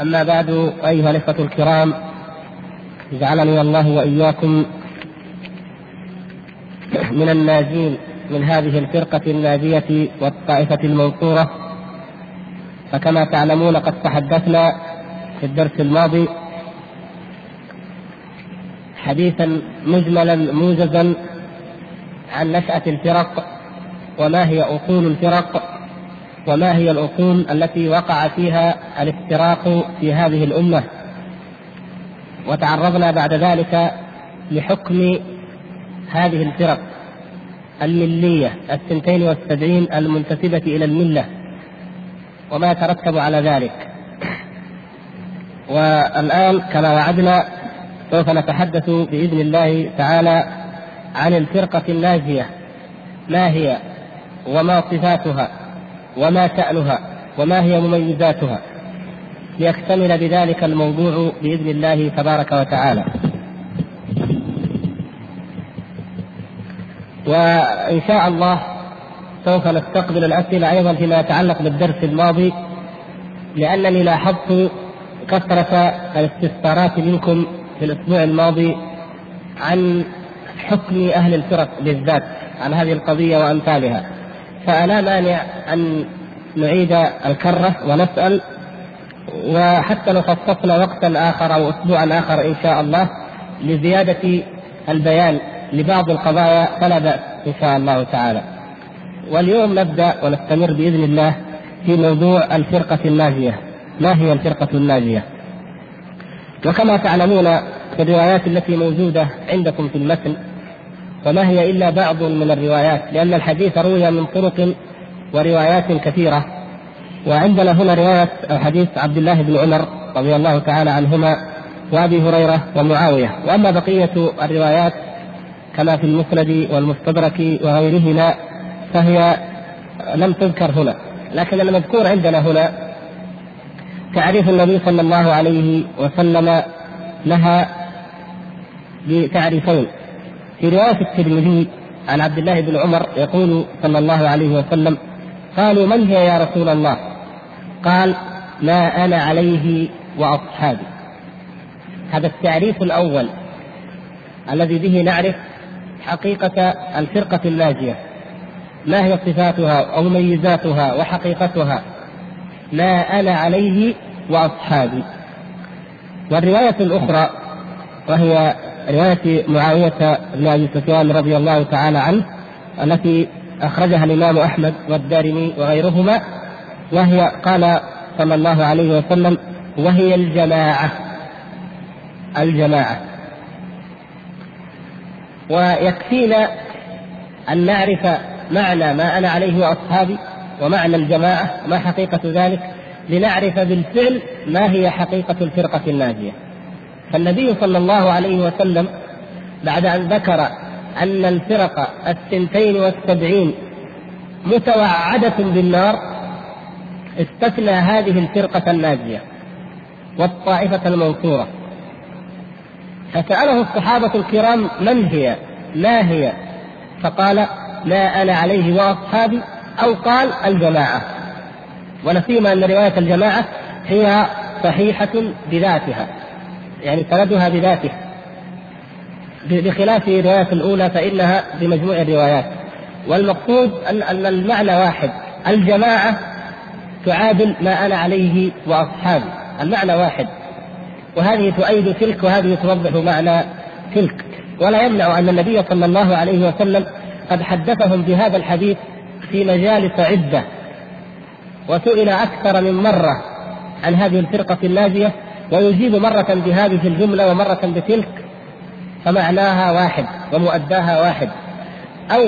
أما بعد أيها الإخوة الكرام جعلني الله وإياكم من الناجين من هذه الفرقة الناجية والطائفة المنصورة. فكما تعلمون قد تحدثنا في الدرس الماضي حديثا مجملا موجزا عن نشأة الفرق وما هي أصول الفرق. وما هي الأصول التي وقع فيها الافتراق في هذه الأمة. وتعرضنا بعد ذلك لحكم هذه الفرق الملية الثنتين والسبعين المنتسبة إلى الملة وما يترتب على ذلك. والآن كما وعدنا سوف نتحدث بإذن الله تعالى عن الفرقة الناجية ما هي وما صفاتها. وما شأنها وما هي مميزاتها. ليكتمل بذلك الموضوع بإذن الله تبارك وتعالى. وإن شاء الله سوف نستقبل الأسئلة أيضا فيما يتعلق بالدرس الماضي لأنني لاحظت كثرة الاستفسارات منكم في الأسبوع الماضي عن حكم أهل الفرق بالذات عن هذه القضية وأمثالها. فلا مانع أن نعيد الكرة ونسأل وحتى لو خصصنا وقتا آخر أو أسبوعا آخر إن شاء الله لزيادة البيان لبعض القضايا فلا بأس إن شاء الله تعالى. واليوم نبدأ ونستمر بإذن الله في موضوع الفرقة الناجية. ما هي الفرقة الناجية؟ وكما تعلمون في الروايات التي موجودة عندكم في المتن وما هي إلا بعض من الروايات لأن الحديث روي من طرق وروايات كثيرة. وعندنا هنا رواية حديث عبد الله بن عمر رضي الله تعالى عنهما وأبي هريرة ومعاوية. وأما بقية الروايات كما في المسند والمستدرك وغيرهما فهي لم تذكر هنا. لكن المذكور عندنا هنا تعريف النبي صلى الله عليه وسلم لها بتعريفين. في رواية الترمذي عن عبد الله بن عمر يقول صلى الله عليه وسلم قالوا من هي يا رسول الله؟ قال ما أنا عليه وأصحابي. هذا التعريف الأول الذي به نعرف حقيقة الفرقة الناجية ما هي صفاتها أو مميزاتها وحقيقتها؟ ما أنا عليه وأصحابي. والرواية الأخرى وهي رواية معاوية بن أبي سفيان رضي الله تعالى عنه التي أخرجها الإمام أحمد والدارمي وغيرهما وهي قال صلى الله عليه وسلم وهي الجماعة. الجماعة. ويكفينا أن نعرف معنى ما أنا عليه وأصحابي ومعنى الجماعة ما حقيقة ذلك لنعرف بالفعل ما هي حقيقة الفرقة الناجية. فالنبي صلى الله عليه وسلم بعد أن ذكر أن الفرق الثنتين والسبعين متوعدة بالنار استثنى هذه الفرقة الناجية والطائفة المنصورة فسأله الصحابة الكرام من هي؟ ما هي؟ فقال ما أنا عليه وأصحابي أو قال الجماعة ونسيما أن رواية الجماعة هي صحيحة بذاتها يعني سندها بذاته. بخلاف الرواية الأولى فإنها بمجموع الروايات. والمقصود أن أن المعنى واحد. الجماعة تعادل ما أنا عليه وأصحابي. المعنى واحد. وهذه تؤيد تلك وهذه توضح معنى تلك. ولا يمنع أن النبي صلى الله عليه وسلم قد حدثهم بهذا الحديث في مجالس عدة. وسئل أكثر من مرة عن هذه الفرقة الناجية ويجيب مرة بهذه الجملة ومرة بتلك فمعناها واحد ومؤداها واحد. أو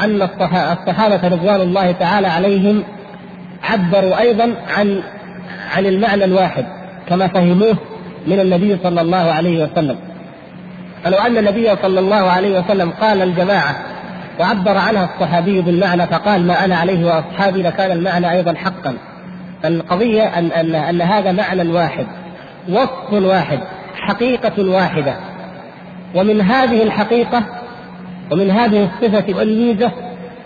أن الصحابة رضوان الله تعالى عليهم عبروا أيضا عن عن المعنى الواحد كما فهموه من النبي صلى الله عليه وسلم. فلو أن النبي صلى الله عليه وسلم قال الجماعة وعبر عنها الصحابي بالمعنى فقال ما أنا عليه وأصحابي لكان المعنى أيضا حقا. القضية أن, أن, أن هذا معنى واحد. وصف واحد حقيقة واحدة ومن هذه الحقيقة ومن هذه الصفة والميزة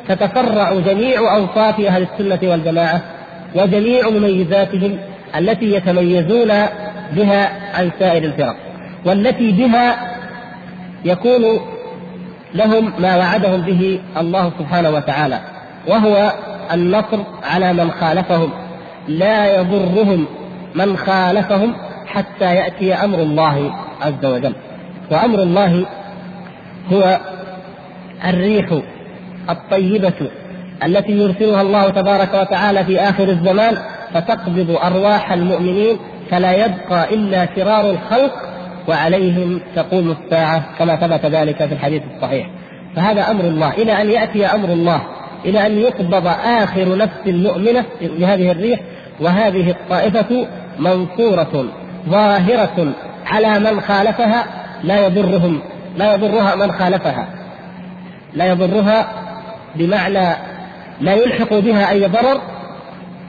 تتفرع جميع أوصاف أهل السنة والجماعة وجميع مميزاتهم التي يتميزون بها عن سائر الفرق. والتي بها يكون لهم ما وعدهم به الله سبحانه وتعالى وهو النصر على من خالفهم لا يضرهم من خالفهم حتى يأتي أمر الله عز وجل. وأمر الله هو الريح الطيبة التي يرسلها الله تبارك وتعالى في آخر الزمان فتقبض أرواح المؤمنين فلا يبقى إلا شرار الخلق وعليهم تقوم الساعة كما ثبت ذلك في الحديث الصحيح. فهذا أمر الله. إلى أن يأتي أمر الله إلى أن يقبض آخر نفس مؤمنة بهذه الريح وهذه الطائفة منصوره ظاهرة على من خالفها لا يضرهم لا يضرها من خالفها. لا يضرها بمعنى لا يلحق بها أي ضرر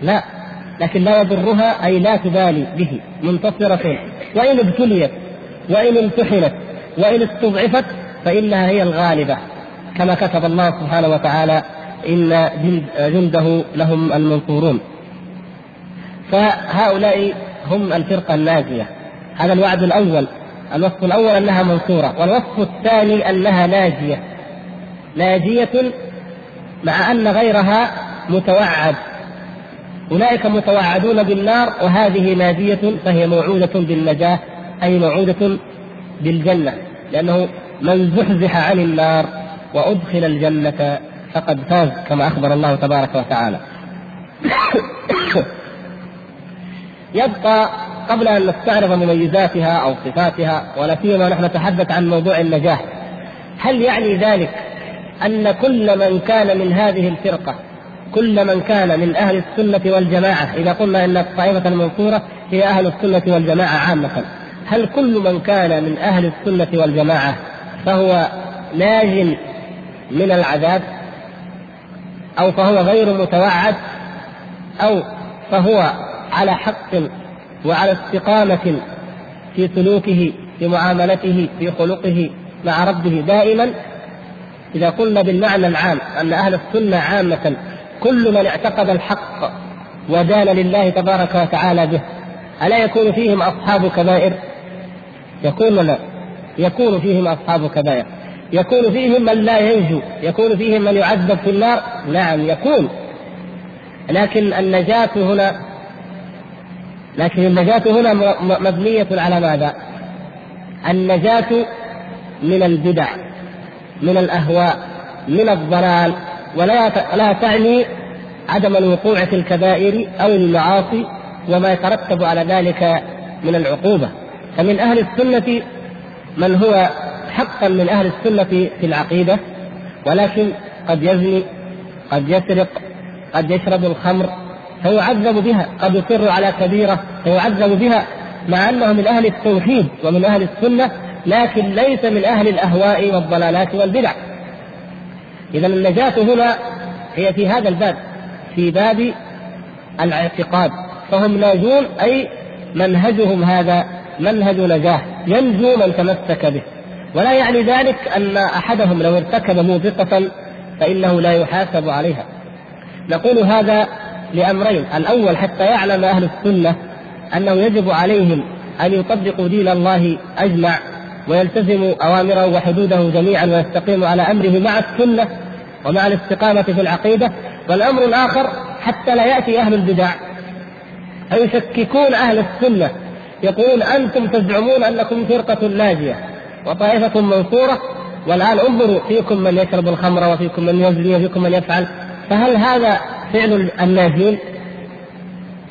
لا. لكن لا يضرها أي لا تبالي به منتصرة. وإن ابتليت وإن امتحنت وإن استضعفت فإنها هي الغالبة. كما كتب الله سبحانه وتعالى إن جنده لهم المنصورون. فهؤلاء هم الفرقة الناجيه هذا الوعد الأول. الوصف الأول أنها منصورة والوصف الثاني أنها ناجيه ناجيه مع أن غيرها متوعد. أولئك متوعدون بالنار وهذه ناجيه فهي موعودة بالنجاة أي موعودة بالجنة لأنه من زحزح عن النار وأدخل الجنة فقد فاز كما أخبر الله تبارك وتعالى. يبقى قبل أن نستعرض مميزاتها أو صفاتها ولا سيما نحن نتحدث عن موضوع النجاه. هل يعني ذلك أن كل من كان من هذه الفرقة كل من كان من أهل السنة والجماعة إذا قلنا إن الطائفة المنصورة هي أهل السنة والجماعة عامة هل كل من كان من أهل السنة والجماعة فهو ناج من العذاب أو فهو غير متوعد أو فهو على حق وعلى استقامة في سلوكه في معاملته في خلقه مع ربه. دائما إذا قلنا بالمعنى العام أن أهل السنة عامة كل من اعتقد الحق ودان لله تبارك وتعالى به ألا يكون فيهم أصحاب كبائر؟ يكون لا يكون فيهم أصحاب كبائر. يكون فيهم من لا ينجو يكون فيهم من يعذب في النار؟ نعم يكون. لكن النجاة هنا لكن النجاة هنا مبنية على ماذا؟ النجاة من البدع من الأهواء من الضلال ولا لا تعني عدم الوقوع في الكبائر أو المعاصي وما يترتب على ذلك من العقوبة فمن أهل السنة من هو حقا من أهل السنة في العقيدة ولكن قد يزني قد يسرق قد يشرب الخمر فيعذب بها قد يصر على كبيرة فيعذب بها مع أنه من أهل التوحيد ومن أهل السنة لكن ليس من أهل الأهواء والضلالات والبدع. اذا النجاة هنا هي في هذا الباب في باب الاعتقاد فهم ناجون أي منهجهم هذا منهج نجاة ينجو من تمسك به. ولا يعني ذلك أن أحدهم لو ارتكب موبقة فإنه لا يحاسب عليها. نقول هذا لأمرين. الأول حتى يعلم أهل السنة أنه يجب عليهم أن يطبقوا دين الله أجمع ويلتزموا أوامره وحدوده جميعا ويستقيموا على أمره مع السنة ومع الاستقامة في العقيدة. والأمر الآخر حتى لا يأتي أهل البدع. فيشككون أهل السنة. يقولون أنتم تزعمون أنكم فرقة ناجية وطائفة منصورة والآن انظروا فيكم من يشرب الخمر وفيكم من يزني وفيكم من يفعل. فهل هذا فعل الناجين؟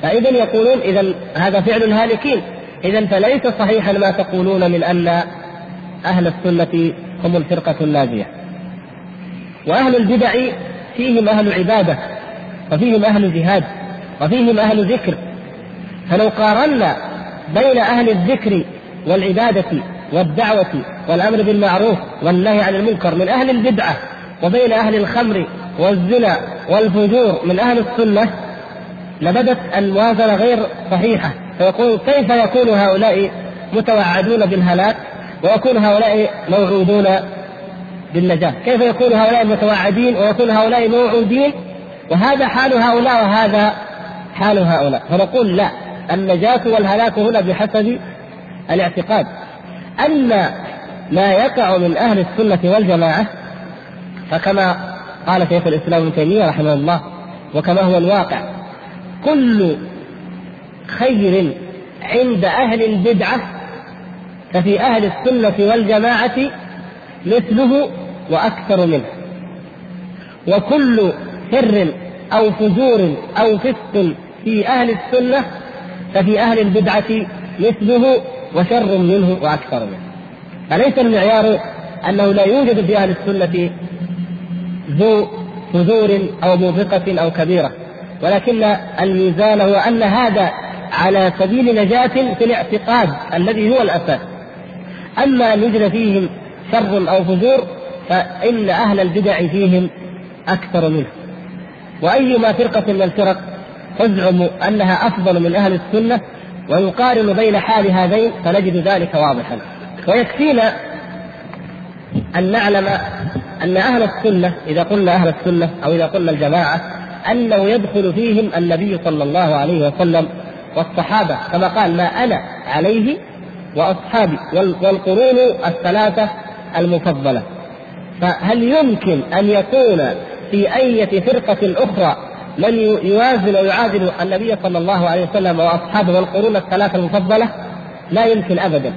فإذا يقولون إذا هذا فعل الهالكين. إذا فليس صحيحا ما تقولون من أن أهل السنة هم الفرقة الناجية وأهل البدع فيهم أهل عبادة وفيهم أهل جهاد وفيهم أهل ذكر. فلو قارنا بين أهل الذكر والعبادة والدعوة والأمر بالمعروف والنهي عن المنكر من أهل البدعة وبين أهل الخمر والزنا والفجور من أهل السنة لبدت الموازنة غير صحيحة. فيقول كيف يكون هؤلاء متوعدون بالهلاك ويكون هؤلاء موعودون بالنجاة؟ كيف يكون هؤلاء متوعدين ويكون هؤلاء موعودين؟ وهذا حال هؤلاء وهذا حال هؤلاء. فنقول لا النجاة والهلاك هنا بحسب الاعتقاد. أما ما يقع من أهل السنة والجماعة فكما قال شيخ الإسلام ابن تيمية رحمه الله وكما هو الواقع كل خير عند أهل البدعة ففي أهل السنة والجماعة مثله وأكثر منه. وكل شر أو فجور أو فسق في أهل السنة ففي أهل البدعة مثله وشر منه وأكثر منه. فليس المعيار أنه لا يوجد في أهل السنة ذو فجور أو موبقة أو كبيرة. ولكن الميزان هو أن هذا على سبيل نجاة في الاعتقاد الذي هو الأساس. أما أن يوجد فيهم شر أو فجور فإن أهل البدع فيهم أكثر منه. وأيما فرقة من الفرق تزعم أنها أفضل من أهل السنة ويقارن بين حال هذين فنجد ذلك واضحا. ويكفينا أن نعلم أن أهل السنة إذا قلنا أهل السنة أو إذا قلنا الجماعة أنه يدخل فيهم النبي صلى الله عليه وسلم والصحابة. كما قال ما أنا عليه وأصحابي. والقرون الثلاثة المفضلة. فهل يمكن أن يكون في أية فرقة أخرى من يوازن ويعادل النبي صلى الله عليه وسلم وأصحابه والقرون الثلاثة المفضلة؟ لا يمكن ابدا.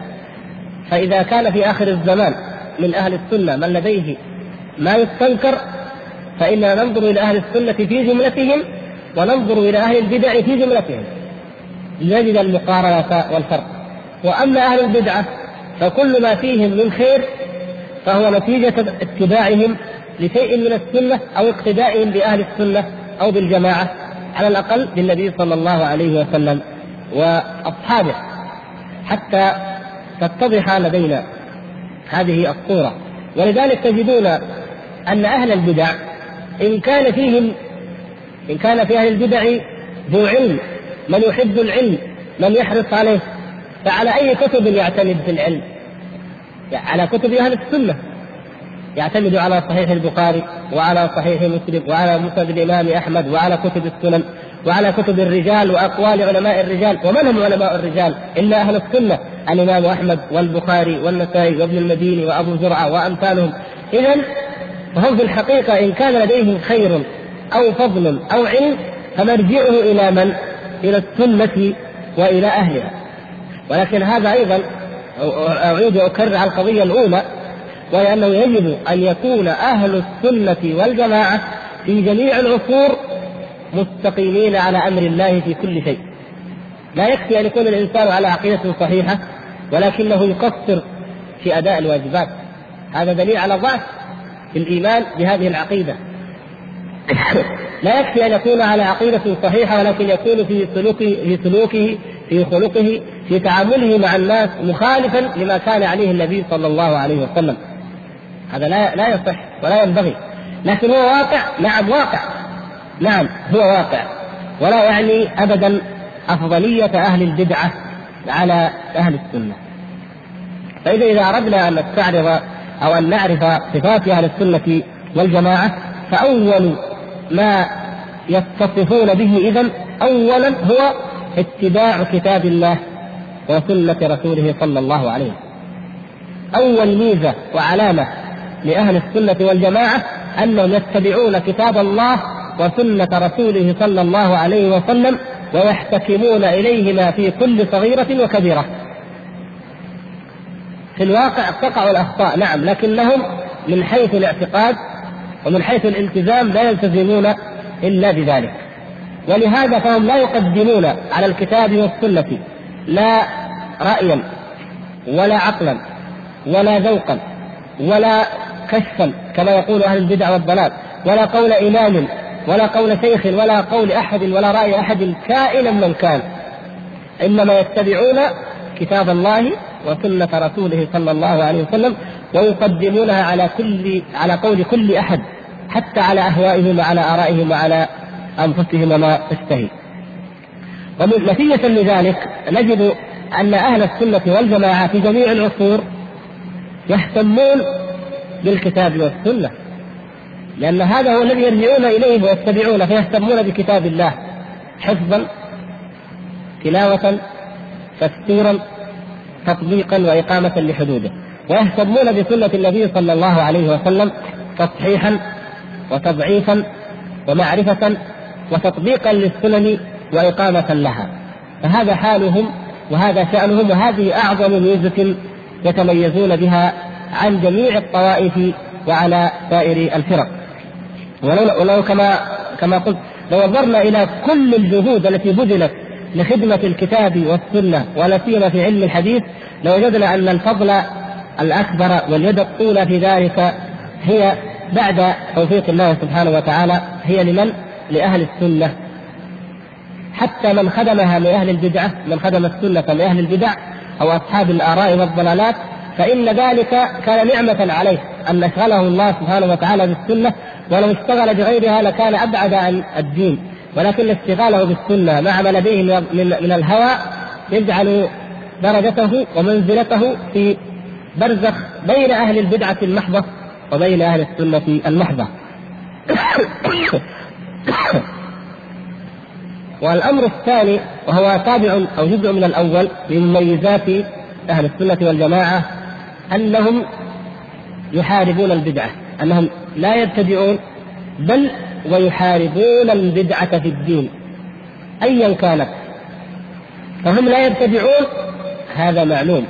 فإذا كان في آخر الزمان من أهل السنة من لديه ما يستنكر فإننا ننظر إلى أهل السنة في جملتهم وننظر إلى أهل البدع في جملتهم. لنجد المقارنة والفرق. وأما أهل البدعه فكل ما فيهم من خير فهو نتيجة اتباعهم لشيء من السنة أو اقتدائهم بأهل السنة أو بالجماعة على الأقل بالنبي صلى الله عليه وسلم وأصحابه. حتى تتضح لدينا هذه الصورة. ولذلك تجدون أن أهل البدع إن كان فيهم إن كان في أهل البدع ذو علم من يحب العلم من يحرص عليه فعلى أي كتب يعتمد في العلم؟ على كتب أهل السنة. يعتمد على صحيح البخاري وعلى صحيح مسلم وعلى مسند الإمام أحمد وعلى كتب السنن وعلى كتب الرجال وأقوال علماء الرجال. ومن هم علماء الرجال؟ الا أهل السنة الإمام أحمد والبخاري والنسائي وابن المديني وأبو زرعة وأمثالهم. اذا فهم في الحقيقة إن كان لديهم خير أو فضل أو علم فمرجعه إلى من؟ إلى السنة وإلى أهلها ولكن هذا أيضا أعيد وأكرر على القضية الأولى وهي أنه يجب أن يكون أهل السنة والجماعة في جميع العصور مستقيمين على أمر الله في كل شيء. لا يكفي أن يكون الإنسان على عقيدة صحيحة ولكنه يقصر في أداء الواجبات. هذا دليل على ضعف في الإيمان بهذه العقيدة. لا يكفي أن يكون على عقيدة صحيحة ولكن يكون في سلوكه في سلوكه في خلقه في تعامله مع الناس مخالفا لما كان عليه النبي صلى الله عليه وسلم. هذا لا لا يصح ولا ينبغي. لكن هو واقع؟ نعم واقع. نعم هو واقع. ولا يعني ابدا أفضلية أهل البدعة على أهل السنة. فإذا إذا أردنا أن نستعرض أو أن نعرف صفات أهل السنة والجماعة فأول ما يتصفون به اذا اولا هو اتباع كتاب الله وسنة رسوله صلى الله عليه وسلم أول ميزة وعلامة لأهل السنة والجماعة أنهم يتبعون كتاب الله وسنة رسوله صلى الله عليه وسلم ويحتكمون إليهما في كل صغيرة وكبيرة. في الواقع تقع الأخطاء نعم لكنهم من حيث الاعتقاد ومن حيث الالتزام لا يلتزمون إلا بذلك. ولهذا فهم لا يقدمون على الكتاب والسنة لا رأيا ولا عقلا ولا ذوقا ولا كشفا كما يقول أهل البدع والضلال ولا قول إمام ولا قول شيخ ولا قول أحد ولا رأي أحد كائنا من كان إنما يتبعون كتاب الله وسنة رسوله صلى الله عليه وسلم ويقدمونها على كل على قول كل أحد حتى على أهوائهم وعلى آرائهم وعلى أنفسهم وما تشتهي. ومن نتيجة لذلك نجد أن أهل السنة والجماعة في جميع العصور يهتمون بالكتاب والسنة لأن هذا هو الذي يرجعون إليه ويتبعونه فيهتمون بكتاب الله حفظا تلاوه تفسيرا تطبيقا واقامه لحدوده ويهتمون بسنة النبي صلى الله عليه وسلم تصحيحا وتضعيفا ومعرفة وتطبيقا للسنن وإقامة لها. فهذا حالهم وهذا شأنهم وهذه أعظم ميزة يتميزون بها عن جميع الطوائف وعلى سائر الفرق. ولو, ولو كما كما قلت لو نظرنا إلى كل الجهود التي بذلت لخدمة الكتاب والسنة ولا سيما في علم الحديث لوجدنا أن الفضل الأكبر واليد الطولى في ذلك هي بعد توفيق الله سبحانه وتعالى هي لمن؟ لأهل السنة. حتى من خدمها من أهل البدعة من خدم السنة من أهل البدع أو أصحاب الآراء والضلالات فإن ذلك كان نعمة عليه. أن أشغله الله سبحانه وتعالى بالسنة ولو اشتغل بغيرها لكان أبعد عن الدين. ولكن اشتغاله بالسنة مع ما لديه من الهوى يجعل درجته ومنزلته في برزخ بين أهل البدعة المحضة وبين أهل السنة المحضة. والأمر الثاني وهو تابع أو جزء من الأول من مميزات أهل السنة والجماعة أنهم يحاربون البدعة أنهم لا يبتدعون بل ويحاربون البدعة في الدين ايا كانت. فهم لا يبتدعون هذا معلوم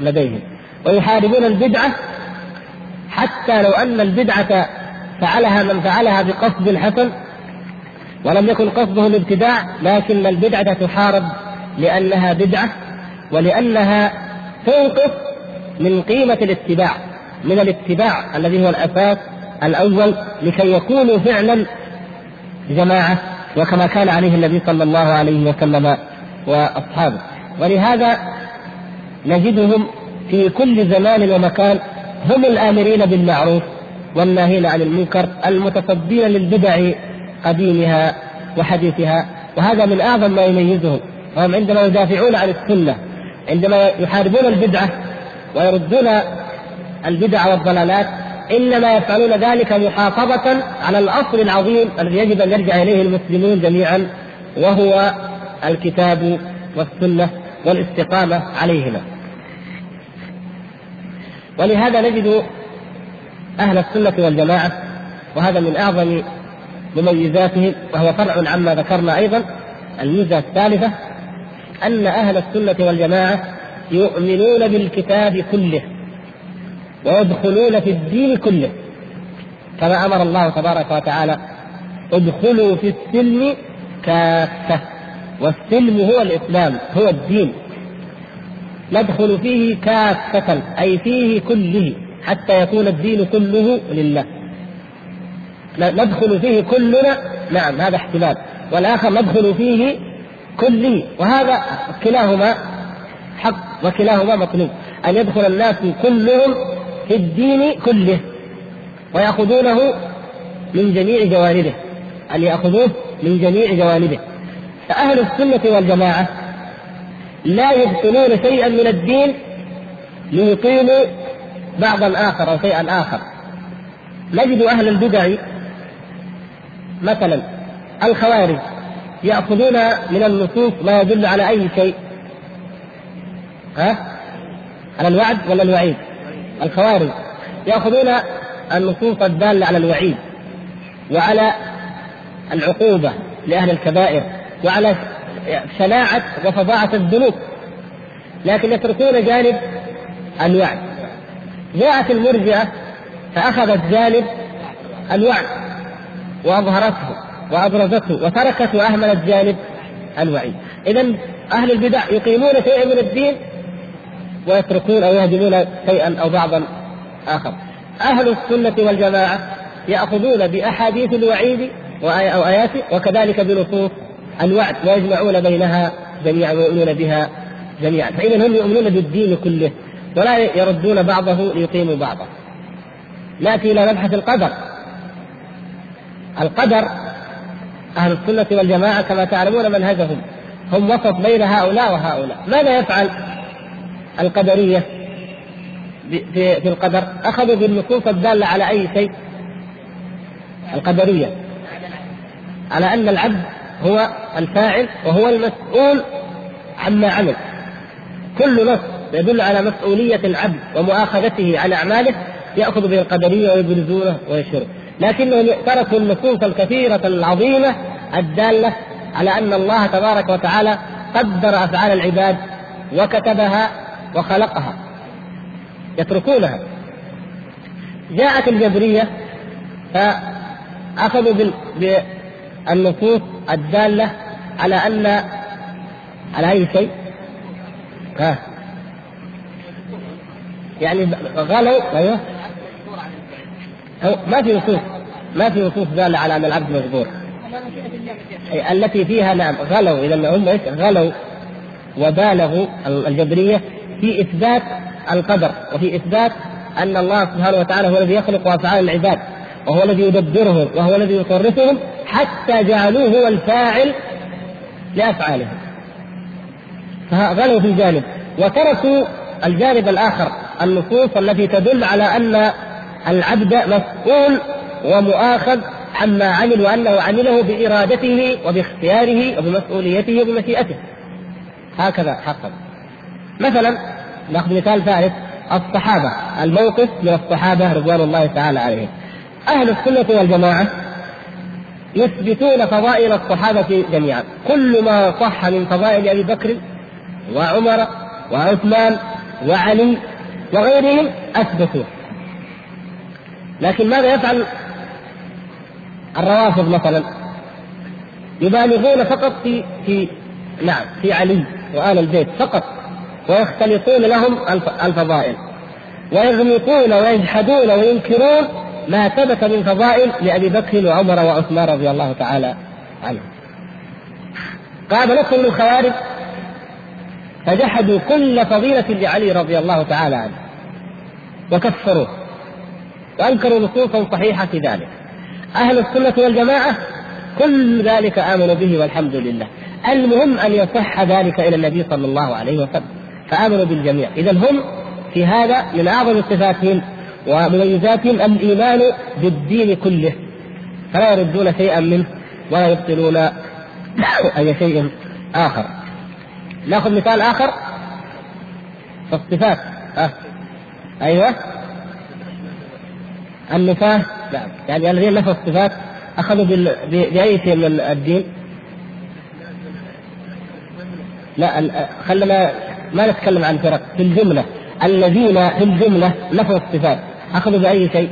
لديهم. ويحاربون البدعة حتى لو أن البدعة فعلها من فعلها بقصد حسن ولم يكن قصده الابتداع لكن البدعة تحارب لأنها بدعة ولأنها تنقص من قيمة الاتباع من الاتباع الذي هو الأساس الأول لكي يكونوا فعلا جماعة وكما كان عليه النبي صلى الله عليه وسلم وأصحابه. ولهذا نجدهم في كل زمان ومكان هم الآمرين بالمعروف والناهين عن المنكر المتصدين للبدع قديمها وحديثها وهذا من أعظم ما يميزهم وهم عندما يدافعون عن السنة عندما يحاربون البدعة ويردون البدع والضلالات إنما يفعلون ذلك محافظة على الأصل العظيم الذي يجب أن يرجع إليه المسلمون جميعا وهو الكتاب والسنة. والاستقامة عليهما. ولهذا نجد أهل السنة والجماعة وهذا من أعظم مميزاتهم وهو فرع عما ذكرنا أيضا الميزة الثالثة أن أهل السنة والجماعة يؤمنون بالكتاب كله ويدخلون في الدين كله كما أمر الله تبارك وتعالى ادخلوا في السلم كافة والسلم هو الإسلام هو الدين. ندخل فيه كافة أي فيه كله حتى يكون الدين كله لله. ندخل فيه كلنا نعم هذا احتمال. والآخر ندخل فيه كله وهذا كلاهما حق وكلاهما مطلوب. أن يدخل الناس كلهم في الدين كله ويأخذونه من جميع جوانبه. أن يأخذوه من جميع جوانبه. فأهل السنة والجماعة لا يبطلون شيئا من الدين ليقيموا بعضا آخر أو شيئا آخر نجد أهل البدع مثلا الخوارج يأخذون من النصوص ما يدل على أي شيء ها؟ على الوعد ولا الوعيد؟ الخوارج يأخذون النصوص الدالة على الوعيد وعلى العقوبة لأهل الكبائر وعلى شناعة وفظاعة الذنوب. لكن يتركون جانب الوعد. جاءت المرجئة فأخذت جانب الوعد وأظهرته وأبرزته وتركت وأهملت جانب الوعيد. اذا أهل البدع يقيمون شيئا من الدين ويتركون أو يهدمون شيئا أو بعضا آخر. أهل السنة والجماعة يأخذون بأحاديث الوعيد أو آياته وكذلك بنصوص الوعد ويجمعون بينها جميعا ويؤمنون بها جميعا. فإذا هم يؤمنون بالدين كله ولا يردون بعضه ليقيموا بعضه نأتي إلى مبحث القدر. القدر أهل السنة والجماعة كما تعلمون منهجهم. هم وسط بين هؤلاء وهؤلاء. ماذا يفعل القدرية في, القدر؟ أخذوا بالنصوص الدالة على أي شيء؟ القدرية. على أن العبد هو الفاعل وهو المسؤول عما عمل. كل نص يدل على مسؤولية العبد ومؤاخذته على أعماله يأخذ به القدرية ويبرزونه ويشهره لكنهم تركوا النصوص الكثيرة العظيمة الدالة على أن الله تبارك وتعالى قدر أفعال العباد وكتبها وخلقها يتركونها. جاءت الجبرية فأخذوا بالنصوص الدالة على أن على أي شيء؟ ها. يعني غلوا أيوه. ما في نصوص ما في نصوص دالة على أن العبد مجبور التي فيها نعم غلوا إذا هم إيش؟ غلوا وبالغوا الجبرية في إثبات القدر وفي إثبات أن الله سبحانه وتعالى هو الذي يخلق افعال العباد. وهو الذي يدبرهم وهو الذي يصرفهم حتى جعلوه هو الفاعل لافعالهم فغلوا في الجانب وتركوا الجانب الآخر النصوص التي تدل على أن العبد مسؤول ومؤاخذ عما عمل وأنه عمله بإرادته وباختياره وبمسؤوليته وبمشيئته. هكذا حقا. مثلا نأخذ مثال ثالث الصحابة الموقف من الصحابة رضوان الله تعالى عليهم. أهل السنة والجماعة يثبتون فضائل الصحابة جميعا. كل ما صح من فضائل أبي بكر وعمر وعثمان وعلي وغيرهم أثبتوه. لكن ماذا يفعل الروافض مثلا؟ يبالغون فقط في في نعم في علي وآل البيت فقط ويختلطون لهم الفضائل ويغمطون ويجحدون وينكرون ما ثبت من فضائل لأبي بكر وعمر وعثمان رضي الله تعالى عنهم. قام نصر من الخوارج فجحدوا كل فضيلة لعلي رضي الله تعالى عنه وكفروه وأنكروا نصوصا صحيحة في ذلك. أهل السنة والجماعة كل ذلك آمنوا به والحمد لله. المهم أن يصح ذلك إلى النبي صلى الله عليه وسلم فآمنوا بالجميع. إذا هم في هذا من أعظم صفاتهم ومميزاتهم الإيمان بالدين كله. فلا يردون شيئا منه ولا يبطلون أي شيء آخر. نأخذ مثال آخر؟ الصفات. أه. أيوه. النفاة نعم. يعني الذين نفوا الصفات أخذوا بأي شيء من الدين؟ لا خلنا ما نتكلم عن فرق. في الجملة. الذين في الجملة نفوا الصفات. أخذوا بأي شيء؟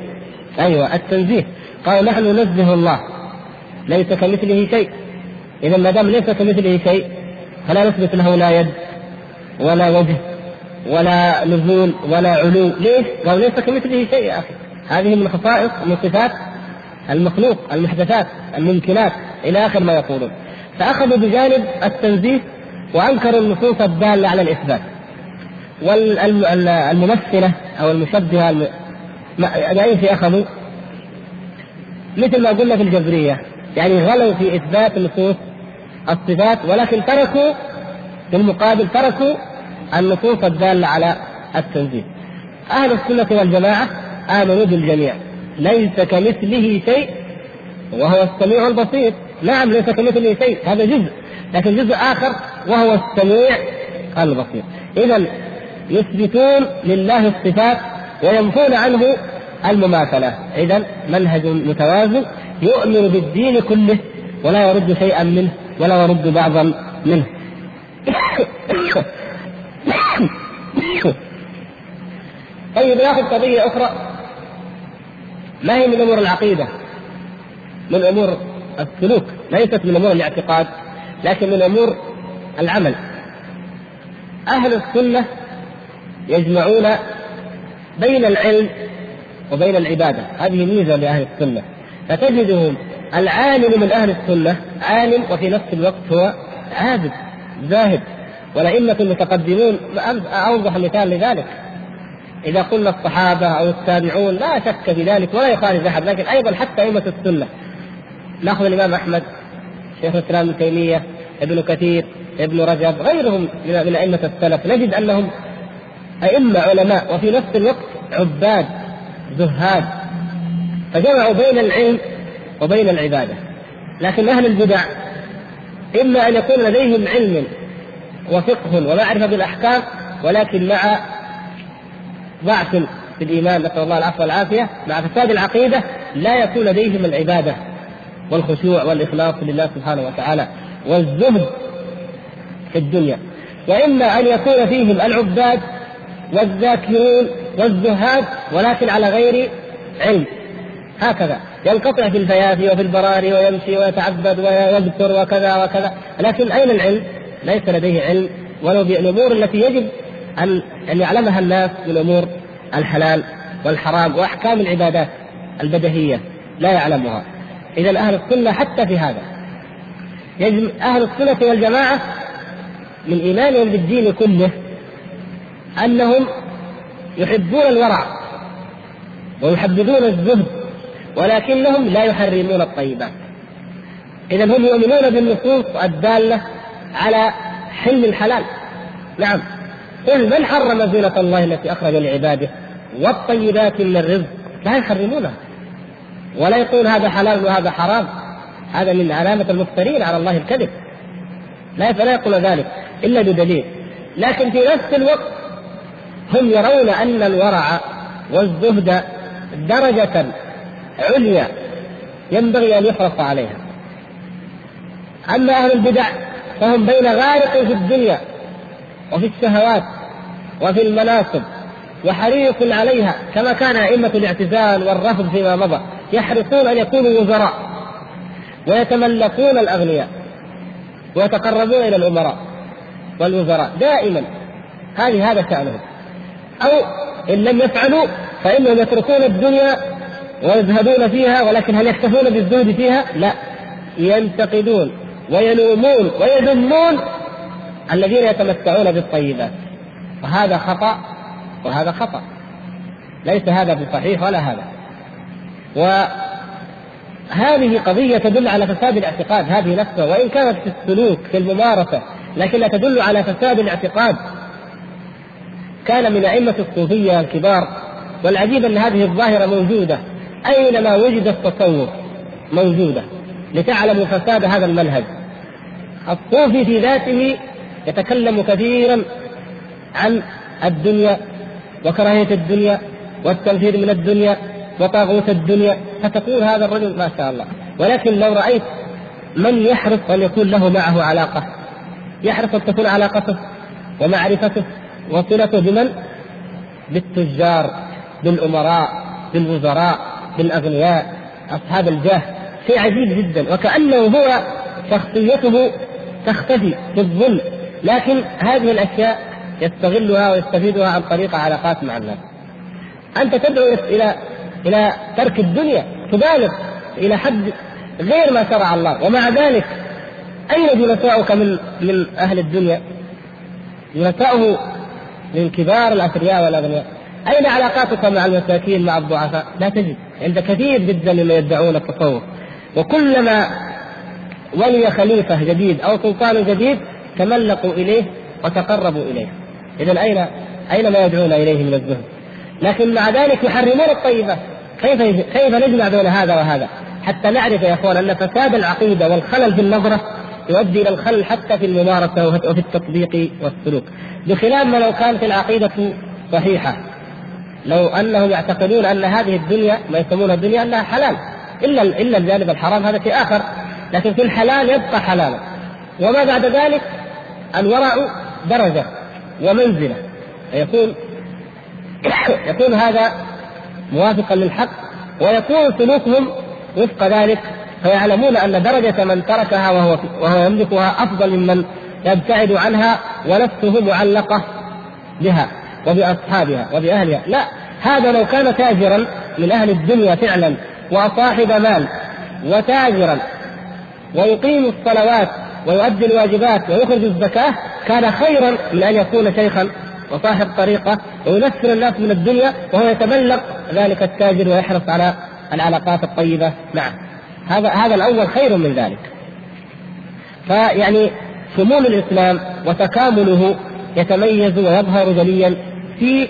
أيوة التنزيه. قالوا نحن ننزه الله. ليس كمثله شيء. إذا ما دام ليس كمثله شيء فلا نثبت له لا يد ولا وجه ولا نزول ولا علو. ليش؟ قالوا ليس كمثله شيء يا أخي. هذه من خصائص من صفات المخلوق المحدثات الممكنات إلى آخر ما يقولون. فأخذوا بجانب التنزيه وأنكروا النصوص الدالة على الإثبات. والممثلة أو المشبهة باي شيء اخذوا مثل ما قلنا في الجبريه يعني غلوا في إثبات نصوص الصفات ولكن تركوا في المقابل تركوا النصوص الدالة على التنزيه أهل السنة والجماعة آمنوا بالجميع ليس كمثله شيء وهو السميع البصير. نعم ليس كمثله شيء هذا جزء لكن جزء آخر وهو السميع البصير. إذا يثبتون لله الصفات وينفون عنه المماثلة. إذا منهج متوازن يؤمن بالدين كله ولا يرد شيئا منه ولا يرد بعضا منه. طيب ناخذ قضية أخرى. ما هي من أمور العقيدة؟ من أمور السلوك. ليست من أمور الاعتقاد لكن من أمور العمل. أهل السنة يجمعون بين العلم وبين العبادة. هذه ميزة لأهل السنة. فتجدهم العالم من أهل السنة عالم وفي نفس الوقت هو عابد زاهد. والأئمة المتقدمون أوضح مثال لذلك. إذا قلنا الصحابة أو التابعون لا شك في ذلك ولا يخالف أحد لكن أيضا حتى أئمة السنة. نأخذ الإمام أحمد شيخ الإسلام ابن تيمية ابن كثير ابن رجب غيرهم من أئمة السلف. نجد أنهم أئمة علماء وفي نفس الوقت عباد زهاد. فجمعوا بين العلم وبين العبادة. لكن أهل البدع إما أن يكون لديهم علم وفقه ومعرفة بالأحكام ولكن مع ضعف في الإيمان نسأل الله العفو والعافية مع فساد العقيدة لا يكون لديهم العبادة والخشوع والإخلاص لله سبحانه وتعالى والزهد في الدنيا. وإما أن يكون فيهم العباد والذاكرون والزهاد ولكن على غير علم. هكذا. ينقطع في الفيافي وفي البراري ويمشي ويتعبد ويذكر وكذا وكذا. لكن أين العلم؟ ليس لديه علم. ولو بالأمور التي يجب أن أن يعلمها الناس من أمور الحلال والحرام وأحكام العبادات البدهية. لا يعلمها. إذا أهل السنة حتى في هذا. يجب أهل السنة والجماعة من إيمانهم بالدين كله أنهم يحبون الورع ويحبذون الزهد ولكنهم لا يحرمون الطيبات. إذا هم يؤمنون بالنصوص الدالة على حل الحلال. نعم. قل من حرم زينة الله التي أخرج لعباده والطيبات من الرزق. لا يحرمونها. ولا يقول هذا حلال وهذا حرام. هذا من علامة المفترين على الله الكذب. لا فلا يقول ذلك إلا بدليل. لكن في نفس الوقت هم يرون أن الورع والزهد درجة عليا ينبغي أن يحرص عليها. أما أهل البدع فهم بين غارق في الدنيا وفي الشهوات وفي المناصب وحريص عليها كما كان أئمة الاعتزال والرفض فيما مضى يحرصون أن يكونوا وزراء ويتملكون الأغنياء ويتقربون إلى الأمراء والوزراء دائما. هذه هذا شأنهم. أو إن لم يفعلوا فإنهم يتركون الدنيا ويزهدون فيها ولكن هل يكتفون بالزهد فيها؟ لا. ينتقدون ويلومون ويذمون الذين يتمتعون بالطيبات. وهذا خطأ وهذا خطأ. ليس هذا بصحيح ولا هذا. وهذه قضية تدل على فساد الاعتقاد هذه نفسها وإن كانت في السلوك في الممارسة لكنها تدل على فساد الاعتقاد. كان من أئمة الصوفية الكبار والعجيب أن هذه الظاهرة موجودة أينما وجد التصوف موجودة لتعلموا فساد هذا المنهج. الصوفي في ذاته يتكلم كثيرا عن الدنيا وكراهية الدنيا والتنفير من الدنيا وطاغوت الدنيا فتقول هذا الرجل ما شاء الله. ولكن لو رأيت من يحرص أن يكون له معه علاقة يحرص أن تكون علاقته ومعرفته وصلته بمن؟ بالتجار بالأمراء بالوزراء بالأغنياء أصحاب الجاه شيء عجيب جدا وكانه هو شخصيته تختفي في الظل لكن هذه الأشياء يستغلها ويستفيدها عن طريق علاقات مع الناس. أنت تدعو إلى إلى ترك الدنيا تبالغ إلى حد غير ما شرع الله ومع ذلك أين جلساؤك من من أهل الدنيا؟ جلساؤه من كبار الاثرياء والأغنياء أين علاقاتك مع المساكين مع الضعفاء؟ لا تجد عند كثير جدا ممن يدعون التصوف وكلما ولي خليفة جديد أو سلطان جديد تملقوا إليه وتقربوا إليه إذا أين أين ما يدعون إليه من الزهد؟ لكن مع ذلك يحرمون الطيبات كيف كيف نجمع بين هذا وهذا؟ حتى نعرف يا أخوان أن فساد العقيدة والخلل في النظرة يؤدي إلى الخلل حتى في الممارسة وفي التطبيق والسلوك. بخلاف ما لو كانت العقيدة صحيحة. لو أنهم يعتقدون أن هذه الدنيا ما يسمونها الدنيا أنها حلال. إلا إلا الجانب الحرام هذا شيء آخر. لكن في الحلال يبقى حلالا. وما بعد ذلك؟ الورع درجة ومنزلة. يكون يكون هذا موافقا للحق ويكون سلوكهم وفق ذلك فيعلمون أن درجة من تركها وهو وهو يملكها أفضل ممن يبتعد عنها ونفسه معلقة بها وبأصحابها وبأهلها. لا هذا لو كان تاجرا من أهل الدنيا فعلا وصاحب مال وتاجرا ويقيم الصلوات ويؤدي الواجبات ويخرج الزكاة كان خيرا من أن يكون شيخا وصاحب طريقة وينفر الناس من الدنيا وهو يتبلغ ذلك التاجر ويحرص على العلاقات الطيبة معه. هذا هذا الأول خير من ذلك. فيعني شمول الإسلام وتكامله يتميز ويظهر جليا في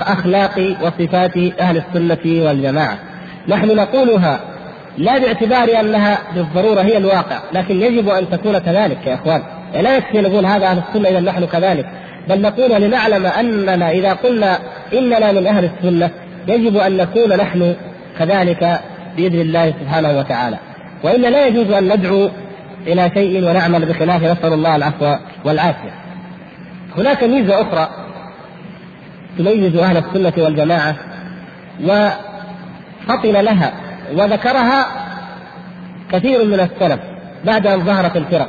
أخلاق وصفات أهل السنة والجماعة. نحن نقولها لا باعتبار أنها بالضرورة هي الواقع لكن يجب أن تكون كذلك يا إخوان. لا يكفي نقول هذا أهل السنة إذا نحن كذلك. بل نقول لنعلم أننا إذا قلنا إننا من أهل السنة يجب أن نكون نحن كذلك بإذن الله سبحانه وتعالى. وإلا لا يجوز أن ندعو إلى شيء ونعمل بخلافه نسأل الله العفو والعافية. هناك ميزة أخرى تميز أهل السنة والجماعة وفطن لها وذكرها كثير من السلف بعد أن ظهرت الفرق.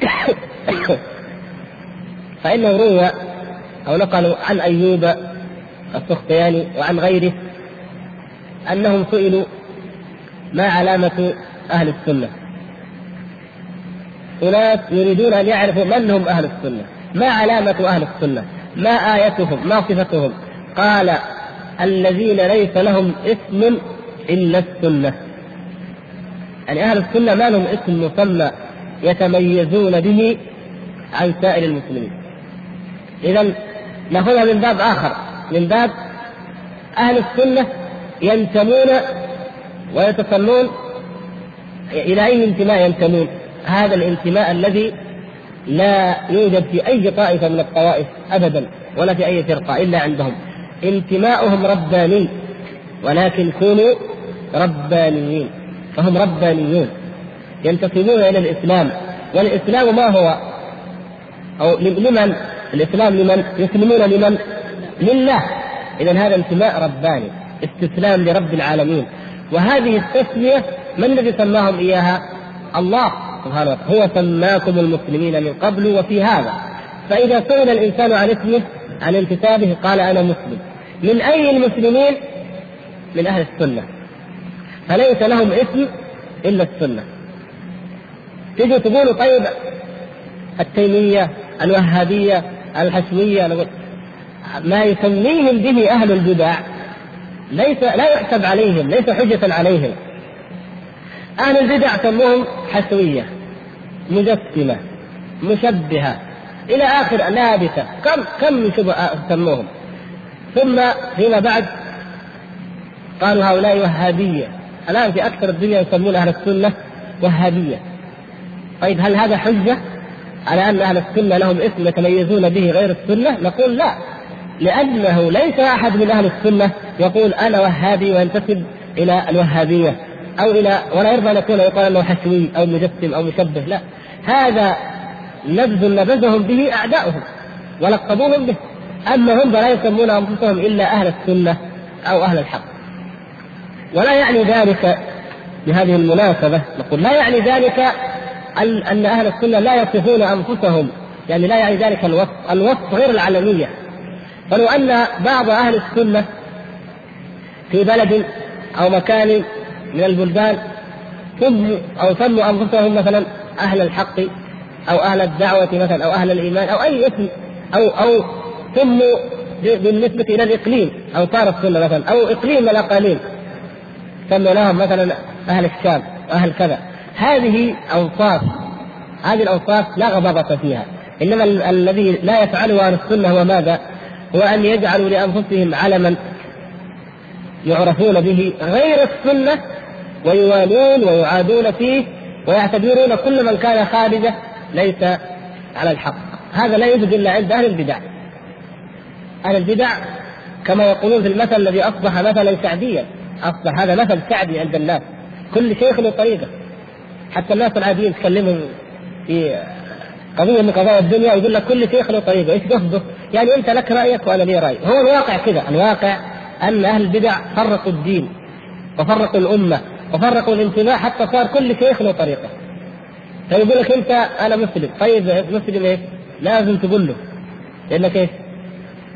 فإنه روي أو نقلوا عن أيوب السختياني وعن غيره أنهم سئلوا ما علامة أهل السنة. أناس يريدون أن يعرفوا من هم أهل السنة. ما علامة أهل السنة؟ ما آيتهم؟ ما صفتهم؟ قال الذين ليس لهم اسم إلا السنة. يعني أهل السنة ما لهم اسم مسمى يتميزون به عن سائر المسلمين. إذا نأخذها من باب آخر. من باب أهل السنة ينتمون ويتسمون إلى أي انتماء ينتمون هذا الانتماء الذي لا يوجد في أي طائفة من الطوائف أبدا ولا في أي فرقة إلا عندهم انتماؤهم رباني ولكن كونوا ربانيين فهم ربانيون ينتسبون إلى الإسلام والإسلام ما هو؟ أو لمن؟ الإسلام لمن؟ يسلمون لمن؟ لله إذا هذا انتماء رباني استسلام لرب العالمين. وهذه التسمية من الذي سماهم إياها؟ الله سبحانه وتعالى. هو سماكم المسلمين من قبل وفي هذا. فإذا سئل الإنسان عن اسمه عن انتسابه قال أنا مسلم. من أي المسلمين؟ من أهل السنة. فليس لهم اسم إلا السنة. تيجوا تقولوا طيب التيمية الوهابية الحشوية ما يسميهم به أهل البدع. ليس لا يحسب عليهم ليس حجة عليهم. أهل البدع سموهم حسوية مجسمة مشبهة إلى آخر لابسة. كم كم شبه سموهم؟ ثم فيما بعد قالوا هؤلاء وهابية. الآن في أكثر الدنيا يسمون أهل السنة وهابية. طيب هل هذا حجة؟ على أن أهل السنة لهم اسم يتميزون به غير السنة؟ نقول لا. لأنه ليس أحد من أهل السنة يقول أنا وهابي وينتسب إلى الوهابية أو إلى ولا يرضى أن يكون يقال أنه حشوي أو مجسم أو مشبه لا. هذا نبذ نبذهم به أعداؤهم ولقبوهم به. أما هم فلا يسمون أنفسهم إلا أهل السنة أو أهل الحق. ولا يعني ذلك بهذه المناسبة. نقول لا يعني ذلك أن أهل السنة لا يصفون أنفسهم يعني لا يعني ذلك الوصف الوصف غير العلمية. فلو أن بعض أهل السنة في بلد أو مكان من البلدان سموا أو سموا أنفسهم مثلا أهل الحق أو أهل الدعوة مثلا أو أهل الإيمان أو أي اسم أو أو سموا بالنسبة إلى الإقليم أو صار السنة مثلا أو إقليم الأقاليم سموا لهم مثلا أهل الشام وأهل كذا هذه أوصاف هذه الأوصاف لا غضاضة فيها إنما الذي لا يفعله أهل السنة هو ماذا؟ هو أن يجعلوا لأنفسهم علما يعرفون به غير السنة ويوالون ويعادون فيه ويعتبرون كل من كان خارجه ليس على الحق. هذا لا يوجد إلا عند أهل البدع. أهل البدع كما يقولون في المثل الذي أصبح مثلا سعديا. أصبح هذا مثل سعدي عند الناس. كل شيخ له طريقة. حتى الناس العاديين تكلمهم في قضية من قضايا الدنيا يقول لك كل شيخ له طريقه، إيش قصده؟ يعني أنت لك رأيك وأنا لي راي، هو الواقع كذا، الواقع أن أهل البدع فرقوا الدين وفرقوا الأمة وفرقوا الانتماء حتى صار كل شيخ له طريقه. فيقول لك أنت أنا مسلم، طيب مسلم إيش؟ لازم تقول له. لأنك إيش؟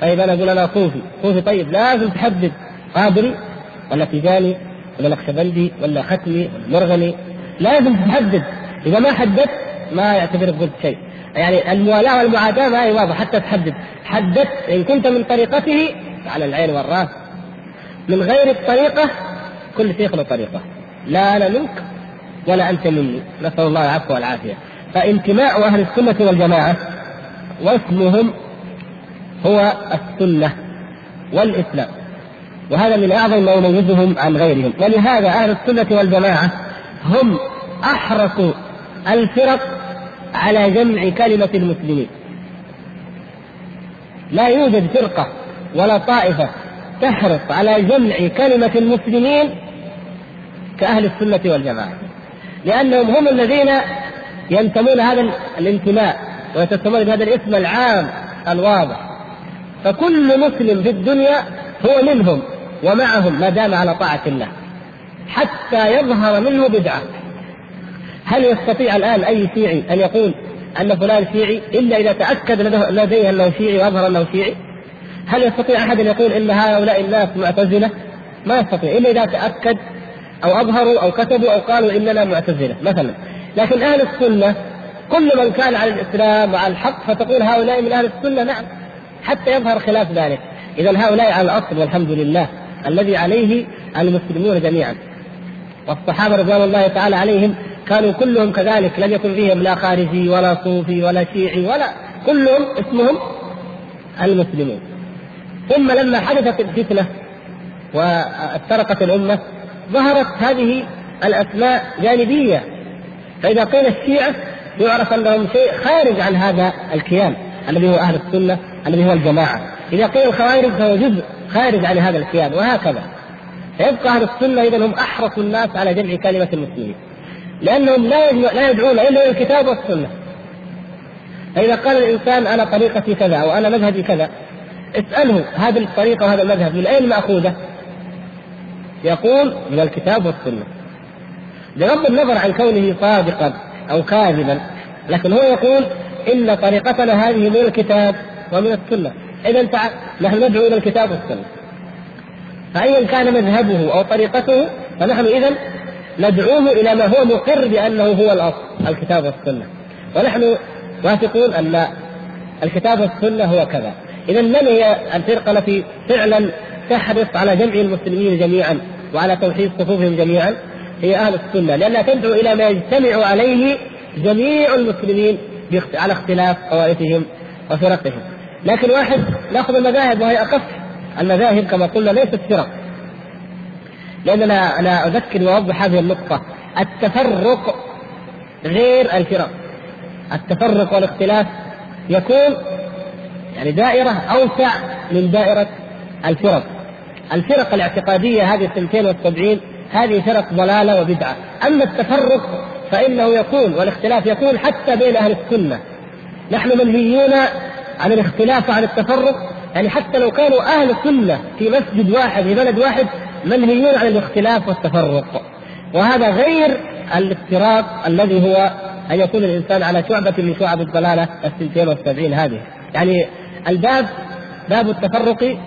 طيب أنا أقول أنا صوفي، صوفي طيب. لازم تحدد. قادري ولا تيجاني ولا نقشبندي ولا ختمي ولا مرغني. لازم تحدد. إذا ما حددت ما يعتبرك قلت شيء. يعني الموالاة والمعاداة ما هي واضحة حتى تحدد. حددت إن كنت من طريقته على العين والرأس. من غير الطريقة كل شيخ له طريقة. لا أنا منك ولا أنت مني. نسأل الله العفو والعافية. فانتماء أهل السنة والجماعة واسمهم هو السنة والإسلام. وهذا من أعظم ما يميزهم عن غيرهم. ولهذا أهل السنة والجماعة هم أحرص الفرق على جمع كلمة المسلمين. لا يوجد فرقة ولا طائفة تحرص على جمع كلمة المسلمين كأهل السنة والجماعة لأنهم هم الذين ينتمون هذا الانتماء ويتسمون بهذا الاسم العام الواضح. فكل مسلم في الدنيا هو منهم ومعهم ما دام على طاعة الله حتى يظهر منه بدعة. هل يستطيع الآن أي شيعي أن يقول أن فلان شيعي إلا إذا تأكد لديه أنه شيعي وأظهر أنه شيعي؟ هل يستطيع أحد أن يقول إن هؤلاء الناس معتزلة؟ ما يستطيع إلا إذا تأكد أو أظهروا أو كتبوا أو قالوا إننا معتزلة مثلا. لكن أهل السنة كل من كان على الإسلام وعلى الحق فتقول هؤلاء من أهل السنة نعم حتى يظهر خلاف ذلك. إذا هؤلاء على الأصل والحمد لله الذي عليه المسلمون جميعا. والصحابة رضوان الله تعالى عليهم كانوا كلهم كذلك لم يكن فيهم لا خارجي ولا صوفي ولا شيعي ولا كلهم اسمهم المسلمون. ثم لما حدثت الفتنة وافترقت الأمة ظهرت هذه الأسماء جانبية. فإذا قيل الشيعة يعرف أنهم شيء خارج عن هذا الكيان الذي هو أهل السنة الذي هو الجماعة. إذا قيل الخوارج فهو جزء خارج عن هذا الكيان وهكذا. فيبقى أهل السنة إذا هم أحرص الناس على جمع كلمة المسلمين. لأنهم لا لا يدعون إلا إلى الكتاب والسنة. فإذا قال الإنسان أنا طريقتي كذا أو أنا مذهبي كذا اسأله هذه الطريقة وهذا المذهب من أين مأخوذة؟ يقول من الكتاب والسنة. بغض النظر عن كونه صادقا أو كاذبا لكن هو يقول إن طريقتنا هذه من الكتاب ومن السنة. إذا نحن ندعو إلى الكتاب والسنة. فأيا كان مذهبه أو طريقته فنحن إذا ندعوه إلى ما هو مقر بأنه هو الأصل الكتاب والسنة. ونحن واثقون أن الكتاب والسنة هو كذا. إذا من هي الفرقة التي فعلا تحرص على جمع المسلمين جميعا وعلى توحيد صفوفهم جميعا؟ هي أهل السنة لأنها تدعو إلى ما يجتمع عليه جميع المسلمين على اختلاف طوائفهم وفرقهم. لكن واحد نأخذ المذاهب وهي أخف المذاهب كما قلنا ليست فرق. لاننا أنا أذكر وأوضح هذه النقطة. التفرق غير الفرق. التفرق والاختلاف يكون يعني دائرة أوسع من دائرة الفرق. الفرق الاعتقادية هذه الثنتين والسبعين هذه فرق ضلالة وبدعة. أما التفرق فإنه يكون والاختلاف يكون حتى بين أهل السنة. نحن منهيون عن الاختلاف وعن التفرق. يعني حتى لو كانوا أهل سنه في مسجد واحد في بلد واحد منهيون عن الاختلاف والتفرق. وهذا غير الافتراق الذي هو أن يكون الإنسان على شعبة من شعب الضلالة السنتين والسبعين هذه. يعني الباب باب التفرق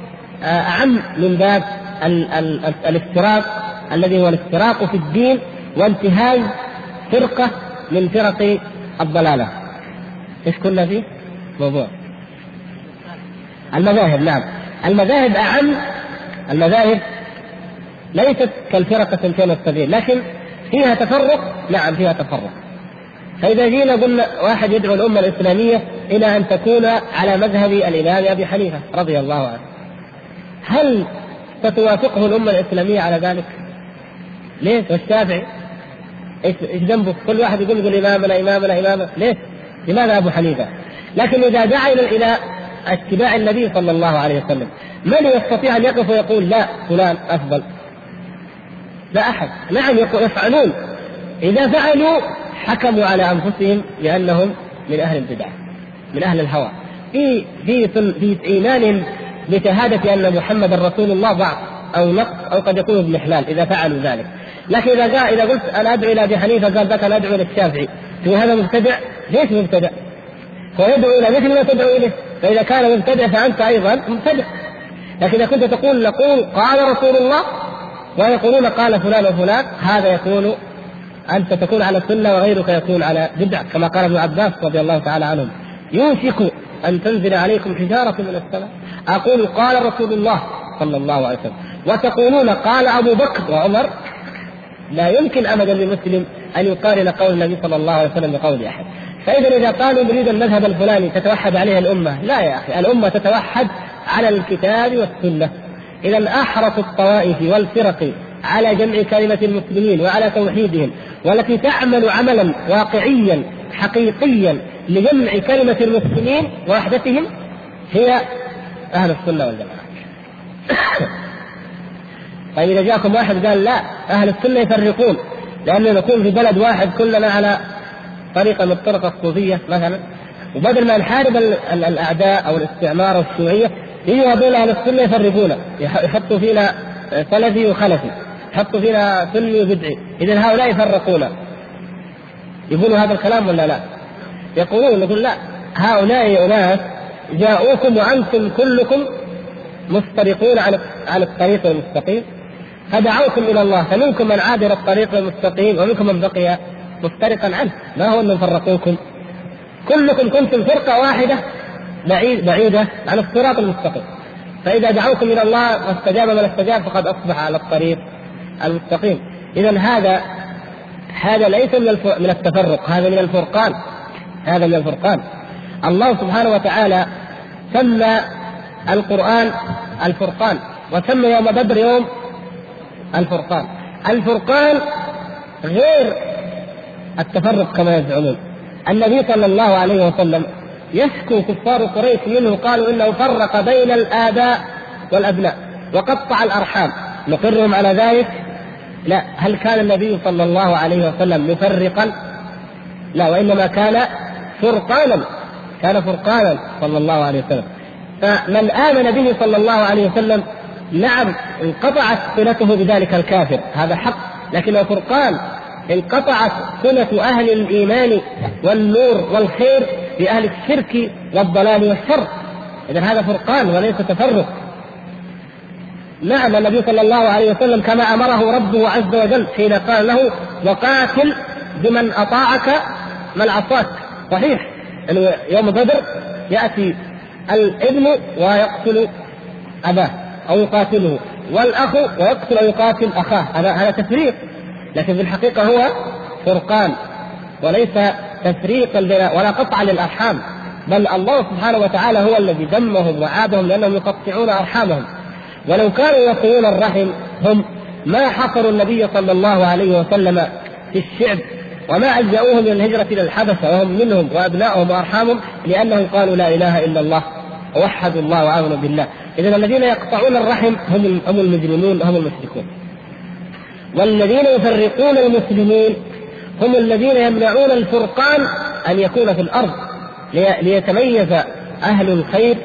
آه، أعم من باب الافتراق الذي هو الافتراق في الدين وانتهاز فرقة من فرق الضلالة. إيش كنا فيه؟ موضوع. المذاهب نعم. المذاهب أعم المذاهب ليست كالفرق الثنتين والسبعين لكن فيها تفرق نعم فيها تفرق فإذا جينا قلنا واحد يدعو الأمة الإسلامية إلى أن تكون على مذهب الإمام أبي حنيفة رضي الله عنه هل ستوافقه الأمة الإسلامية على ذلك؟ ليش؟ والشافعي؟ إيش ذنبه؟ كل واحد يقول يقول إمامنا إمامنا إمامنا، ليش؟ لماذا أبو حنيفة؟ لكن إذا دعا إلى اتباع النبي صلى الله عليه وسلم من يستطيع أن يقف ويقول لا فلان أفضل لا أحد. نعم يفعلون. إذا فعلوا حكموا على أنفسهم بأنهم من أهل البدع من أهل الهوى. في في في ايمانهم بشهادة أن محمدا رسول الله ضعف أو نقص أو قد يكون اضمحلال إذا فعلوا ذلك. لكن إذا جاء إذا قلت أنا أدعو إلى أبي حنيفة قال ذاك أنا أدعو إلى الشافعي. هذا مبتدع؟ ليش مبتدع؟ هو يدعو إلى مثل ما تدعو إليه. فإذا كان مبتدع فأنت أيضا مبتدع. لكن إذا كنت تقول نقول قال رسول الله ويقولون قال فلان وفلان هذا يكون أنت تكون على السنة وغيرك يكون على بدعة كما قال ابن عباس رضي الله تعالى عنهم. يوشك أن تنزل عليكم حجارة من السماء. أقول قال رسول الله صلى الله عليه وسلم. وتقولون قال أبو بكر وعمر لا يمكن أبدا لمسلم أن يقارن قول النبي صلى الله عليه وسلم بقول أحد. فإذا إذا قالوا نريد المذهب الفلاني تتوحد عليه الأمة لا يا أخي الأمة تتوحد على الكتاب والسنة. اذا احرص الطوائف والفرق على جمع كلمة المسلمين وعلى توحيدهم والتي تعمل عملا واقعيا حقيقيا لجمع كلمة المسلمين ووحدتهم هي أهل السنة والجماعة. طيب إذا جاءكم واحد قال لا أهل السنة يفرقون لأنه نكون في بلد واحد كلنا على طريقة من الطرق الصوفية مثلا وبدل ما نحارب الأعداء أو الاستعمار والشيوعيه يجوا هذول أهل السنة يفرقونا. يحطوا فينا سلفي وخلفي. يحطوا فينا سني وبدعي. اذا هؤلاء يفرقونا. يقولوا هذا الكلام ولا لا؟ يقولون يقول لا. هؤلاء اناس جاءوكم وأنتم كلكم مفترقون عن عن الطريق المستقيم. فدعوكم إلى الله فمنكم من عاد الطريق المستقيم ومنكم من بقي مفترقا عنه. ما هو أنهم فرقوكم؟ كلكم كنتم فرقة واحدة. بعيد بعيدة عن الصراط المستقيم. فإذا دعوكم إلى الله واستجاب من استجاب فقد أصبح على الطريق المستقيم. اذا هذا هذا ليس من من التفرق. هذا من الفرقان. هذا من الفرقان. الله سبحانه وتعالى سمى القرآن الفرقان وسمى يوم بدر يوم الفرقان. الفرقان غير التفرق كما يزعمون. النبي صلى الله عليه وسلم يشكو كفار قريش منه قالوا إنه فرق بين الآباء والأبناء وقطع الأرحام. نقرهم على ذلك؟ لا. هل كان النبي صلى الله عليه وسلم مفرقا؟ لا. وإنما كان فرقانا. كان فرقانا صلى الله عليه وسلم. فمن آمن به صلى الله عليه وسلم نعم انقطعت صلته بذلك الكافر. هذا حق. لكنه فرقان. انقطعت صلة أهل الإيمان والنور والخير بأهل الشرك والضلال والشر. إذا هذا فرقان وليس تفرق. نعم النبي صلى الله عليه وسلم كما أمره ربه عز وجل حين قال له وقاتل بمن أطاعك من عصاك. صحيح. يوم بدر يأتي الابن ويقتل أباه أو يقاتله والأخ ويقتل أو يقاتل أخاه. هذا هذا تفريق. لكن في الحقيقة هو فرقان وليس تفريقا ولا قطعا للأرحام بل الله سبحانه وتعالى هو الذي دمهم وعادهم لأنهم يقطعون أرحامهم. ولو كانوا يقولون الرحم هم ما حصروا النبي صلى الله عليه وسلم في الشعب وما ألجأوهم إلى الهجرة إلى الحبشة وهم منهم وأبنائهم وأرحامهم لأنهم قالوا لا إله إلا الله ووحدوا الله وآمنوا بالله. إذا الذين يقطعون الرحم هم هم المجرمون هم المشركون. والذين يفرقون المسلمين هم الذين يمنعون الفرقان أن يكون في الأرض ليتميز أهل الخير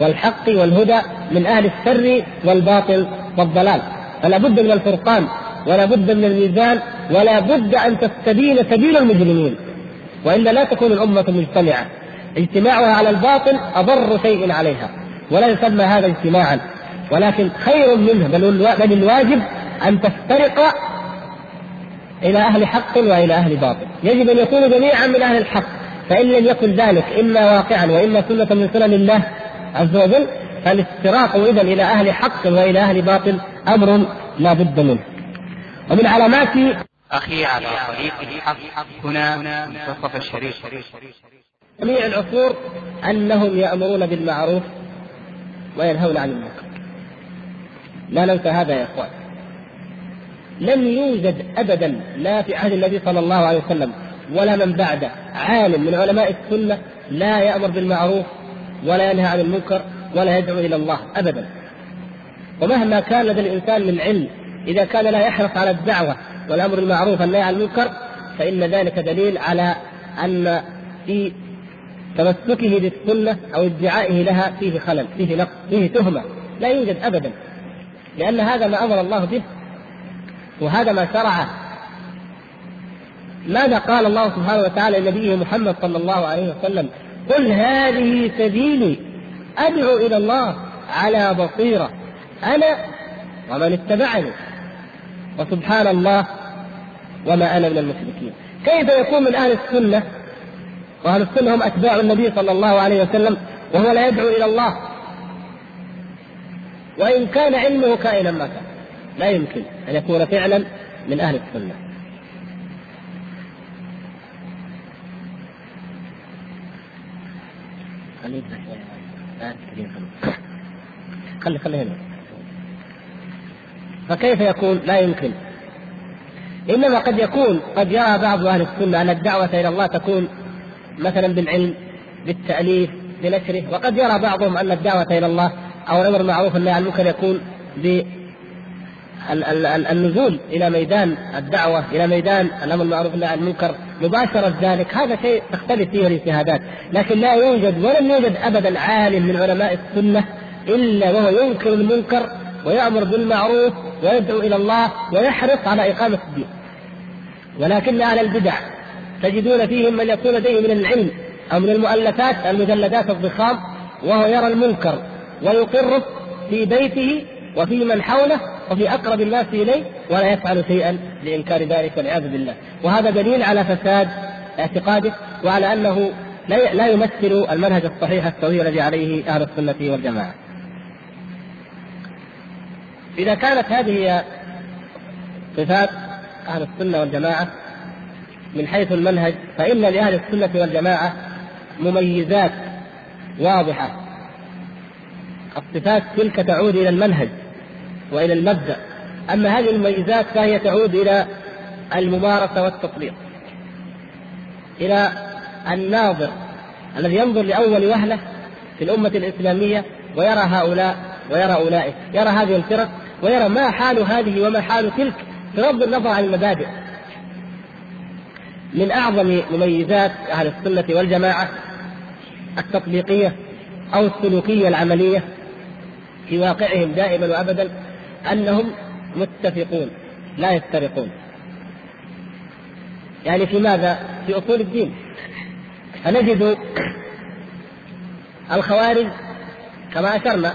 والحق والهدى من أهل الشر والباطل والضلال. فلا بد من الفرقان ولا بد من الميزان ولا بد أن تستبين سبيل المجرمين. وإلا لا تكون الأمة مجتمعة. اجتماعها على الباطل أضر شيء عليها. ولا يسمى هذا اجتماعا. ولكن خير منه بل الواجب أن تفترق إلى أهل حق وإلى أهل باطل. يجب أن يكونوا جميعا من أهل الحق. فإن لم يكن ذلك إما واقعا وإما سنة من سنن الله عز وجل فالافتراق اذا إلى أهل حق وإلى أهل باطل أمر لا بد منه. ومن علامات أخي على طريق الحق هنا منتصف الشريف جميع العصور أنهم يأمرون بالمعروف وينهون عن المنكر. لا ننسى هذا يا إخوان. لم يوجد أبدا لا في عهد النبي صلى الله عليه وسلم ولا من بعده. عالم من علماء السنة لا يأمر بالمعروف ولا ينهى عن المنكر ولا يدعو إلى الله أبدا. ومهما كان لدى الإنسان من علم إذا كان لا يحرص على الدعوة والأمر بالمعروف والنهي عن المنكر فإن ذلك دليل على أن في تمسكه بالسنة أو ادعائه لها فيه خلل فيه نقص فيه تهمة. لا يوجد أبدا. لأن هذا ما أمر الله به وهذا ما شرعه ماذا قال الله سبحانه وتعالى لنبيه محمد صلى الله عليه وسلم؟ قل هذه سبيلي أدعو إلى الله على بصيرة. أنا ومن اتبعني. وسبحان الله وما أنا من المشركين. كيف يكون من أهل السنة؟ وأهل السنة هم أتباع النبي صلى الله عليه وسلم وهو لا يدعو إلى الله. وإن كان علمه كائنا ما كان. لا يمكن أن يكون فعلا من أهل السنة. خلي خلي هنا. فكيف يكون؟ لا يمكن. إنما قد يكون قد يرى بعض أهل السنة أن الدعوة إلى الله تكون مثلا بالعلم بالتأليف بنشره وقد يرى بعضهم أن الدعوة إلى الله أو الأمر بالمعروف والنهي عن المنكر يكون النزول إلى ميدان الدعوة إلى ميدان الأمر بالمعروف والنهي عن المنكر مباشرة ذلك هذا شيء تختلف فيه الاجتهادات. لكن لا يوجد ولم يوجد ابدا عالم من علماء السنة إلا وهو ينكر المنكر ويأمر بالمعروف ويدعو إلى الله ويحرص على إقامة الدين. ولكن أهل البدع تجدون فيهم من يكون لديه من العلم أو من المؤلفات المجلدات الضخام وهو يرى المنكر ويقره في بيته وفي من حوله وفي أقرب الناس إليه ولا يفعل شيئا لإنكار ذلك والعياذ بالله. وهذا دليل على فساد اعتقاده وعلى أنه لا يمثل المنهج الصحيح السوي الذي عليه أهل السنة والجماعة. إذا كانت هذه صفات أهل السنة والجماعة من حيث المنهج فإن لأهل السنة والجماعة مميزات واضحة. الصفات تلك تعود إلى المنهج. وإلى المبدأ. أما هذه المميزات فهي تعود إلى الممارسة والتطبيق. إلى الناظر الذي ينظر لأول وهلة في الأمة الإسلامية ويرى هؤلاء ويرى أولئك. يرى هذه الفرق ويرى ما حال هذه وما حال تلك بغض النظر عن المبادئ. من أعظم مميزات أهل السنة والجماعة التطبيقية أو السلوكية العملية في واقعهم دائما وابدا أنهم متفقون لا يفترقون. يعني في ماذا؟ في أصول الدين. فنجد الخوارج كما أشرنا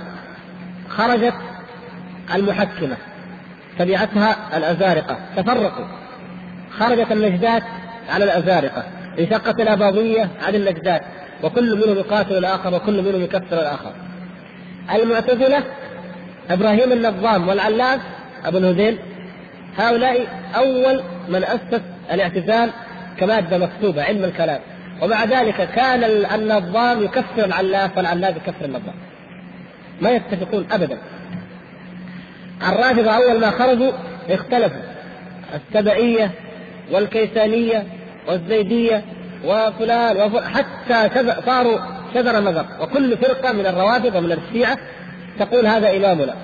خرجت المحكمة تبعتها الأزارقة تفرقوا. خرجت النجدات على الأزارقة انشقت الأباضية عن النجدات وكل منهم يقاتل الآخر وكل منهم يكفر الآخر. المعتزلة إبراهيم النظام والعلاف أبو الهذيل هؤلاء أول من أسس الاعتزال كمادة مكتوبة علم الكلام. ومع ذلك كان النظام يكفر العلاف والعلاف يكفر النظام. ما يتفقون ابدا. الرافضة أول ما خرجوا اختلفوا. السبعية والكيسانية والزيدية وفلان وفلان حتى صاروا شذر مذر وكل فرقة من الروافض ومن الشيعة تقول هذا إمامنا.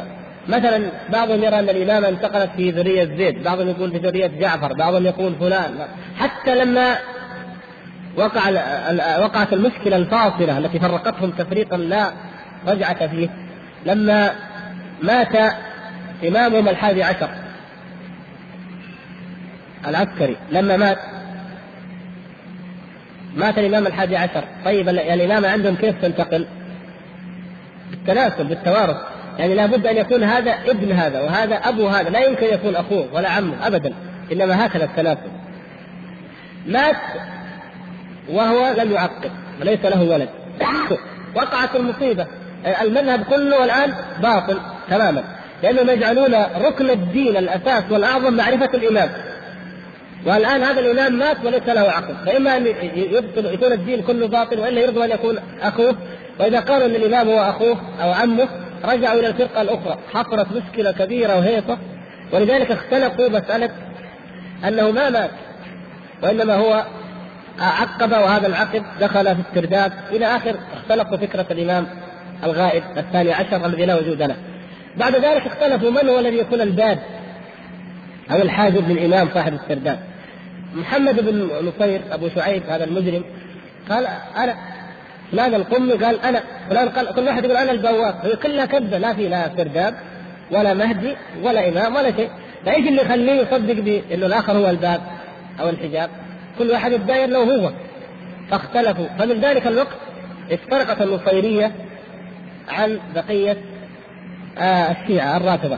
مثلا بعضهم يرى أن الامامه انتقلت في ذرية زيد، بعضهم يقول في ذرية جعفر، بعضهم يقول فلان، حتى لما وقع وقعت المشكلة الفاصلة التي فرقتهم تفريقا لا رجعة فيه. لما مات امامهم الحادي عشر العسكري لما مات مات الإمام الحادي عشر. طيب الامامه عندهم كيف تنتقل؟ بالتناسل بالتوارث. يعني لابد أن يكون هذا ابن هذا وهذا أبو هذا. لا يمكن يكون أخوه ولا عمه ابدا. إنما هكذا التناسل مات وهو لم يعقب وليس له ولد. وقعت المصيبة. المذهب كله الآن باطل تماما. لأنهم يجعلون ركن الدين الأساس والأعظم معرفة الإمام. والآن هذا الإمام مات وليس له عقل. فإما أن يبطل يكون الدين كله باطل وإلا يرضى أن يكون أخوه وإذا قالوا ان الإمام هو اخوه أو عمه رجعوا إلى الفرقة الأخرى حصلت مشكلة كبيرة وهيصة ولذلك اختلقوا مساله أنه ما مات وإنما هو عقب وهذا العقب دخل في الترداد إلى آخر اختلقوا فكرة الإمام الغائب الثاني عشر الذي لا وجود له. بعد ذلك اختلفوا من هو الذي يكون الباب أو الحاجب للإمام صاحب الترداد. محمد بن نصير أبو شعيب هذا المجرم قال أنا فلان القمي قال أنا فلان قال كل واحد يقول أنا البواب هي كلها كذبة لا في لا سرداب ولا مهدي ولا إمام ولا شيء. فايش اللي يخليه يصدق بانه الآخر هو الباب أو الحجاب. كل واحد يتداير له هو. فاختلفوا. فمن ذلك الوقت افترقت النصيريه عن بقية آه الشيعة الرافضة.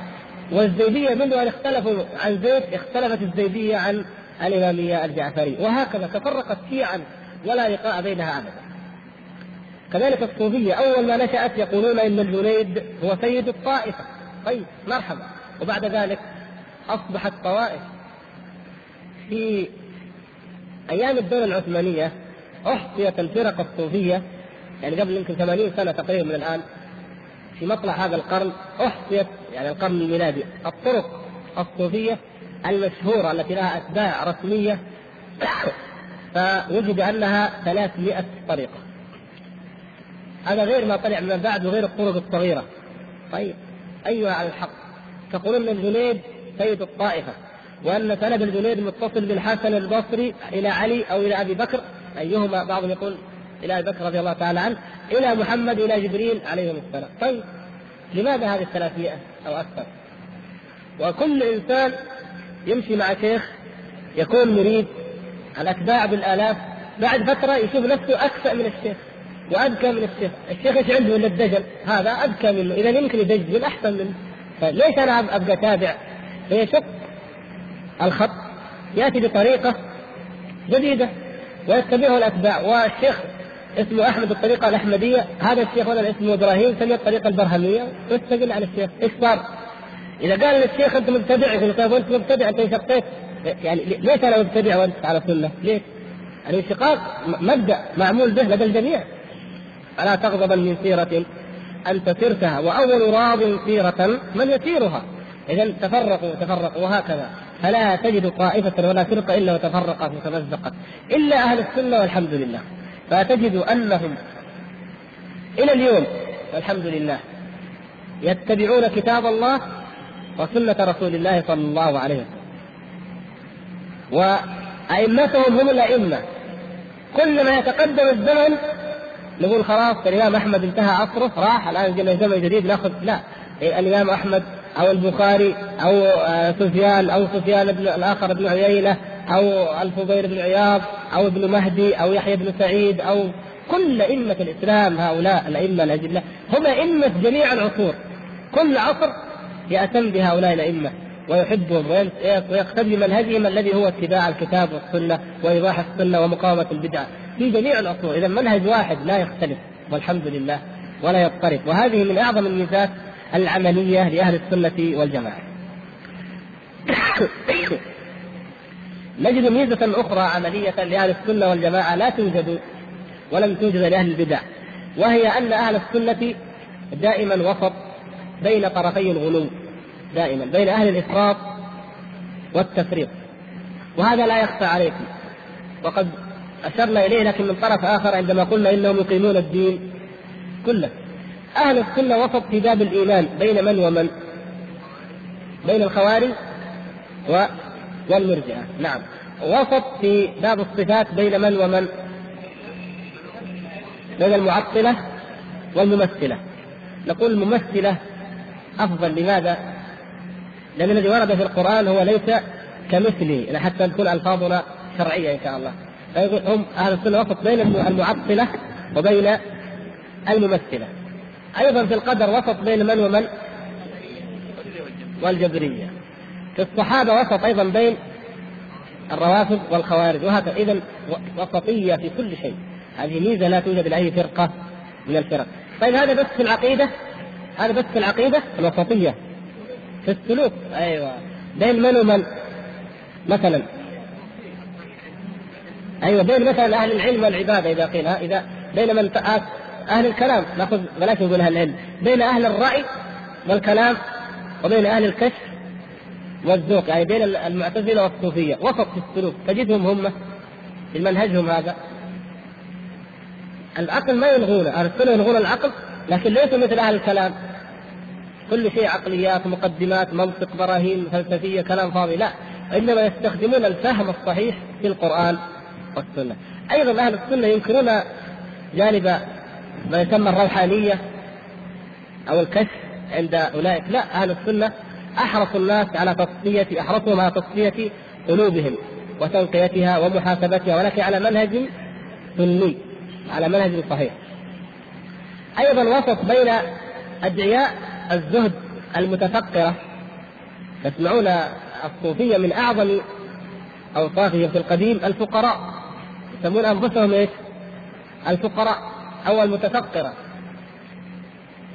والزيدية منذ أن اختلفوا عن زيد اختلفت الزيدية عن الإمامية الجعفرية. وهكذا تفرقت شيعا ولا لقاء بينها أبدا. كذلك الصوفية أول ما نشأت يقولون إن الجنيد هو سيد الطائفة. طيب مرحبا. وبعد ذلك أصبحت طوائف. في أيام الدولة العثمانية أحصيت الفرق الصوفية يعني قبل يمكن 80 سنة تقريبا من الآن في مطلع هذا القرن أحصيت يعني القرن الميلادي الطرق الصوفية المشهورة التي لها أتباع رسمية فوجد أنها 300 طريقة. هذا غير ما طلع من بعد وغير الطرق الصغيرة. طيب أيها على الحق تقولون أن الجنيد سيد الطائفة وأن سند الجنيد متصل بالحسن البصري إلى علي أو إلى أبي بكر أيهما؟ بعضهم يقول إلى أبي بكر رضي الله تعالى عنه إلى محمد إلى جبريل عليهم السلام. طيب لماذا هذه الثلاثمائة أو أكثر؟ وكل إنسان يمشي مع شيخ يكون مريد الأتباع بالآلاف بعد فترة يشوف نفسه أكفأ من الشيخ. وأذكى من الشيخ. الشيخ إيش عنده إلا الدجل؟ هذا أذكى منه. إذا يمكن يدجل أحسن منه. فليش أنا أبقى تابع. فيشق الخط. يأتي بطريقة جديدة ويتبعه الأتباع. والشيخ اسمه أحمد الطريقة الأحمدية. هذا الشيخ ولا اسمه إبراهيم سمي الطريقة البرهمية. واستقل على الشيخ. إيش صار؟ إذا قال للشيخ أنت مبتدع يقول طيب انت مبتدع؟ أنت شقيت؟ يعني ليش أنا مبتدع وأنت على سنه؟ ليش؟ الانشقاق مبدأ معمول به لدى الجميع. ألا تغضبا من سيرة انت سرتها وأول راض سيرة من يسيرها. إذا تفرقوا تفرقوا وهكذا. فلا تجد طائفة ولا فرقة إلا وتفرقت وتمزقت إلا أهل السنة والحمد لله. فتجد أنهم إلى اليوم والحمد لله يتبعون كتاب الله وسنة رسول الله صلى الله عليه وسلم. وأئمتهم هم الأئمة. كلما يتقدم الزمن نقول خلاص الإمام أحمد انتهى عصره راح. الآن جينا زمن جديد ناخذ لا. الإمام أحمد أو البخاري أو آه، سفيان أو سفيان الآخر ابن عيينة أو الفضيل بن عياض أو ابن مهدي أو يحيى بن سعيد أو كل أئمة الإسلام هؤلاء الأئمة الأجلاء هم أئمة جميع العصور. كل عصر يأتم بهؤلاء الأئمة ويحبهم ويقتدي منهجهم الذي هو اتباع الكتاب والسنة وإيضاح السنة ومقاومة البدعة في جميع العصور إذا منهج واحد لا يختلف والحمد لله ولا يضطرب. وهذه من أعظم الميزات العملية لأهل السنة والجماعة. نجد ميزة أخرى عملية لأهل السنة والجماعة لا توجد ولم توجد لأهل البدع وهي أن أهل السنة دائما وسط بين طرفي الغلو دائما بين أهل الإفراط والتفريط. وهذا لا يخفى عليكم. وقد أشرنا إليه لكن من طرف آخر عندما قلنا إنهم يقيمون الدين كله. أهل السنة وسط في باب الإيمان بين من ومن؟ بين الخوارج والمرجئة. نعم. وسط في باب الصفات بين من ومن؟ بين المعطلة والممثلة. نقول الممثلة أفضل. لماذا؟ لأن الذي ورد في القرآن هو ليس كمثله حتى تكون ألفاظنا شرعية إن شاء الله. هم أهل السنة وسط بين المعطلة وبين الممثلة. أيضا في القدر وسط بين من ومن؟ والجبرية في الصحابة وسط أيضا بين الروافض والخوارج. وهكذا إذا وسطية في كل شيء. هذه ميزة لا توجد لأي فرقة من الفرق. طيب هذا بس في العقيدة. هذا بس في العقيدة الوسطية. في السلوك. أيوة. بين من ومن؟ مثلا أيوة بين مثلا أهل العلم والعبادة إذا قيل إذا بين من أهل الكلام نأخذ بلاش نقول أهل العلم بين أهل الرأي والكلام وبين أهل الكشف والذوق يعني بين المعتزلة والصوفية وسط في السلوك تجدهم هم في منهجهم هذا. العقل ما يلغونه أهل السنة يلغون العقل لكن ليسوا مثل أهل الكلام. كل شيء عقليات مقدمات منطق براهين فلسفية كلام فاضي لا. إنما يستخدمون الفهم الصحيح في القرآن. والسنة أيضا أهل السنة ينكرون جانب ما يسمى الروحانية أو الكشف عند أولئك. لا أهل السنة أحرص الناس على تصفية أحرصهم على تصفية قلوبهم وتنقيتها ومحاسبتها ولكن على منهج سني على منهج صحيح. أيضا وسط بين أدعياء الزهد المتفقرة تسمعون الصوفية من أعظم أوصافهم في القديم الفقراء. يسمون أنفسهم إيش؟ الفقراء أو المتفقرة.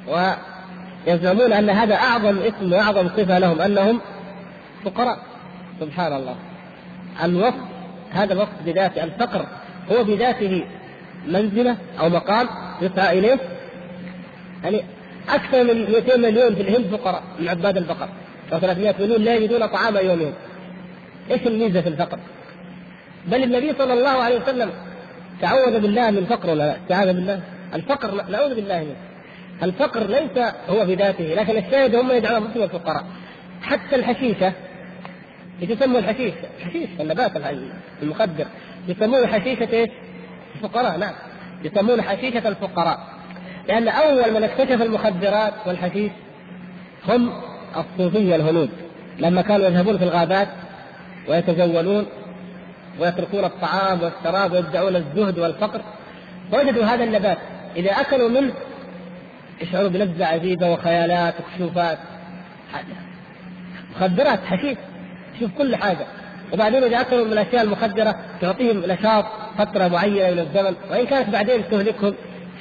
ويزعمون أن هذا أعظم اسم وأعظم صفة لهم أنهم فقراء. سبحان الله. الوصف هذا الوصف بذاته الفقر هو بذاته منزلة أو مقام يسعى إليه. يعني أكثر من 200 مليون في الهند فقراء من عباد البقر. و300 مليون لا يجدون طعام يومهم إيش الميزة في الفقر؟ بل النبي صلى الله عليه وسلم تعوذ بالله من الفقر ولا لا؟ تعوذ بالله. الفقر نعوذ بالله منه. الفقر ليس هو بذاته لكن الشاهد هم يدعون انفسهم الفقراء. حتى الحشيشة يسموا الحشيش حشيش النبات المخدر. يسمونه حشيشه إيش؟ الفقراء نعم. يسمونه حشيشه الفقراء. لأن أول من اكتشف المخدرات والحشيش هم الصوفية الهنود لما كانوا يذهبون في الغابات ويتجولون ويتركون الطعام والشراب ويدعون الزهد والفقر. وجدوا هذا النبات. إذا أكلوا منه يشعروا بلذة عجيبة وخيالات وكشوفات. مخدرات حشيش. شوف كل حاجة. وبعدين إذا أكلوا من الأشياء المخدرة تعطيهم نشاط فترة معينة من الزمن. وإن كانت بعدين تهلكهم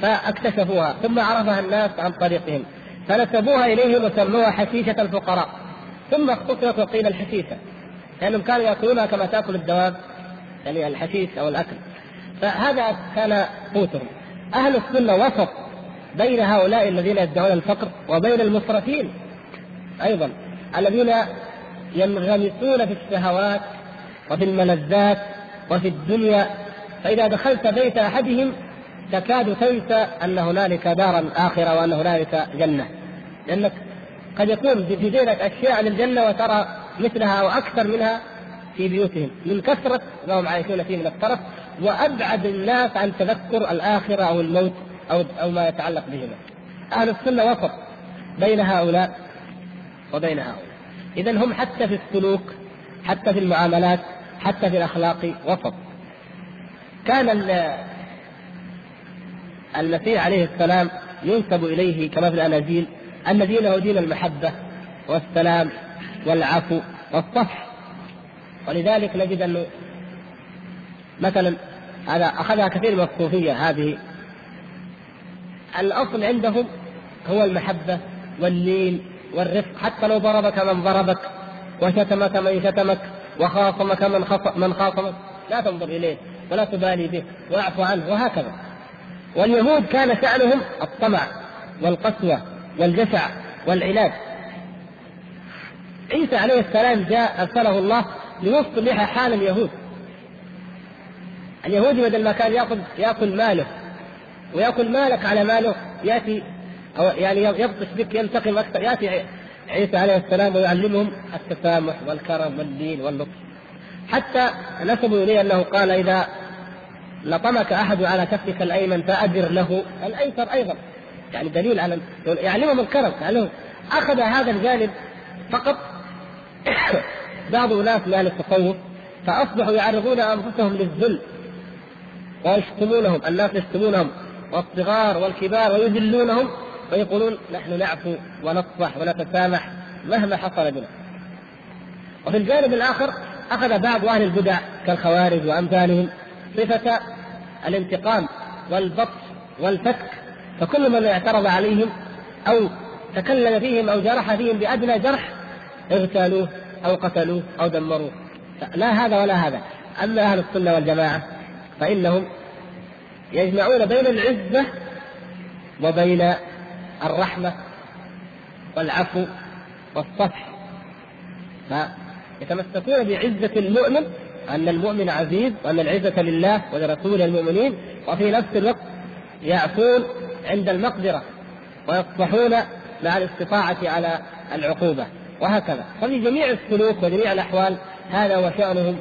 فاكتشفوها. ثم عرفها الناس عن طريقهم. فنسبوها إليهم وسموها حشيشة الفقراء. ثم اختصرت وقيل الحشيشة. لأنهم كانوا يأكلونها كما تأكل الدواب. يعني الحشيش أو الأكل. فهذا كان قوتهم أهل السنة وسط بين هؤلاء الذين يدعون الفقر وبين المسرفين أيضا الذين ينغمسون في الشهوات وفي الملذات وفي الدنيا. فإذا دخلت بيت أحدهم تكاد تنسى أن هنالك دارا آخرة وأن هنالك جنة. لأنك قد يكون في ذهنك أشياء للجنة وترى مثلها وأكثر منها في بيوتهم من كثره ما هم عايشون فيه من الترف وأبعد الناس عن تذكر الآخرة أو الموت أو أو ما يتعلق بهما. أهل السنة وسط بين هؤلاء وبين هؤلاء. اذا هم حتى في السلوك حتى في المعاملات حتى في الأخلاق وسط. كان المسيح عليه السلام ينسب إليه كما في الاناجيل أن دينه دين المحبة والسلام والعفو والصفح ولذلك نجد انه مثلا هذا أخذها كثير من الصوفية هذه. الأصل عندهم هو المحبة واللين والرفق. حتى لو ضربك من ضربك وشتمك من شتمك وخاصمك من من خاصمك لا تنظر إليه ولا تبالي به وأعف عنه وهكذا. واليهود كان شأنهم الطمع والقسوة والجشع والعناد. عيسى عليه السلام جاء أرسله الله ليصلح حال اليهود اليهودي بدل ما كان ياخذ يأكل ماله ويأكل مالك على ماله يأتي أو يعني يبطش بك ينتقم أكثر يأتي عيسى عليه السلام ويعلمهم التسامح والكرم واللين واللطف. حتى نسبوا إليه أنه قال إذا لطمك أحد على كفك الأيمن فأجر له الأيسر أيضا. يعني دليل على يعلمهم الكرم يعلمهم. أخذ هذا الجانب فقط. بعض اناس من أهل التصوف فأصبحوا يعرضون أنفسهم للذل ويشتمونهم الناس يشتمونهم والصغار والكبار ويذلونهم ويقولون نحن نعفو ونصفح ونتسامح مهما حصل بنا. وفي الجانب الآخر أخذ بعض أهل البدع كالخوارج وأمثالهم صفة الانتقام والبطش والفتك فكل من اعترض عليهم أو تكلم فيهم أو جرح فيهم بأدنى جرح اغتالوه. أو قتلوه أو دمروه. لا هذا ولا هذا. أما أهل السنة والجماعة فإنهم يجمعون بين العزة وبين الرحمة والعفو والصفح. فيتمسكون بعزة المؤمن أن المؤمن عزيز وأن العزة لله ولرسول المؤمنين وفي نفس الوقت يعفون عند المقدرة ويصفحون مع الاستطاعة على العقوبة. وهكذا ففي جميع السلوك وجميع الأحوال هذا هو شانهم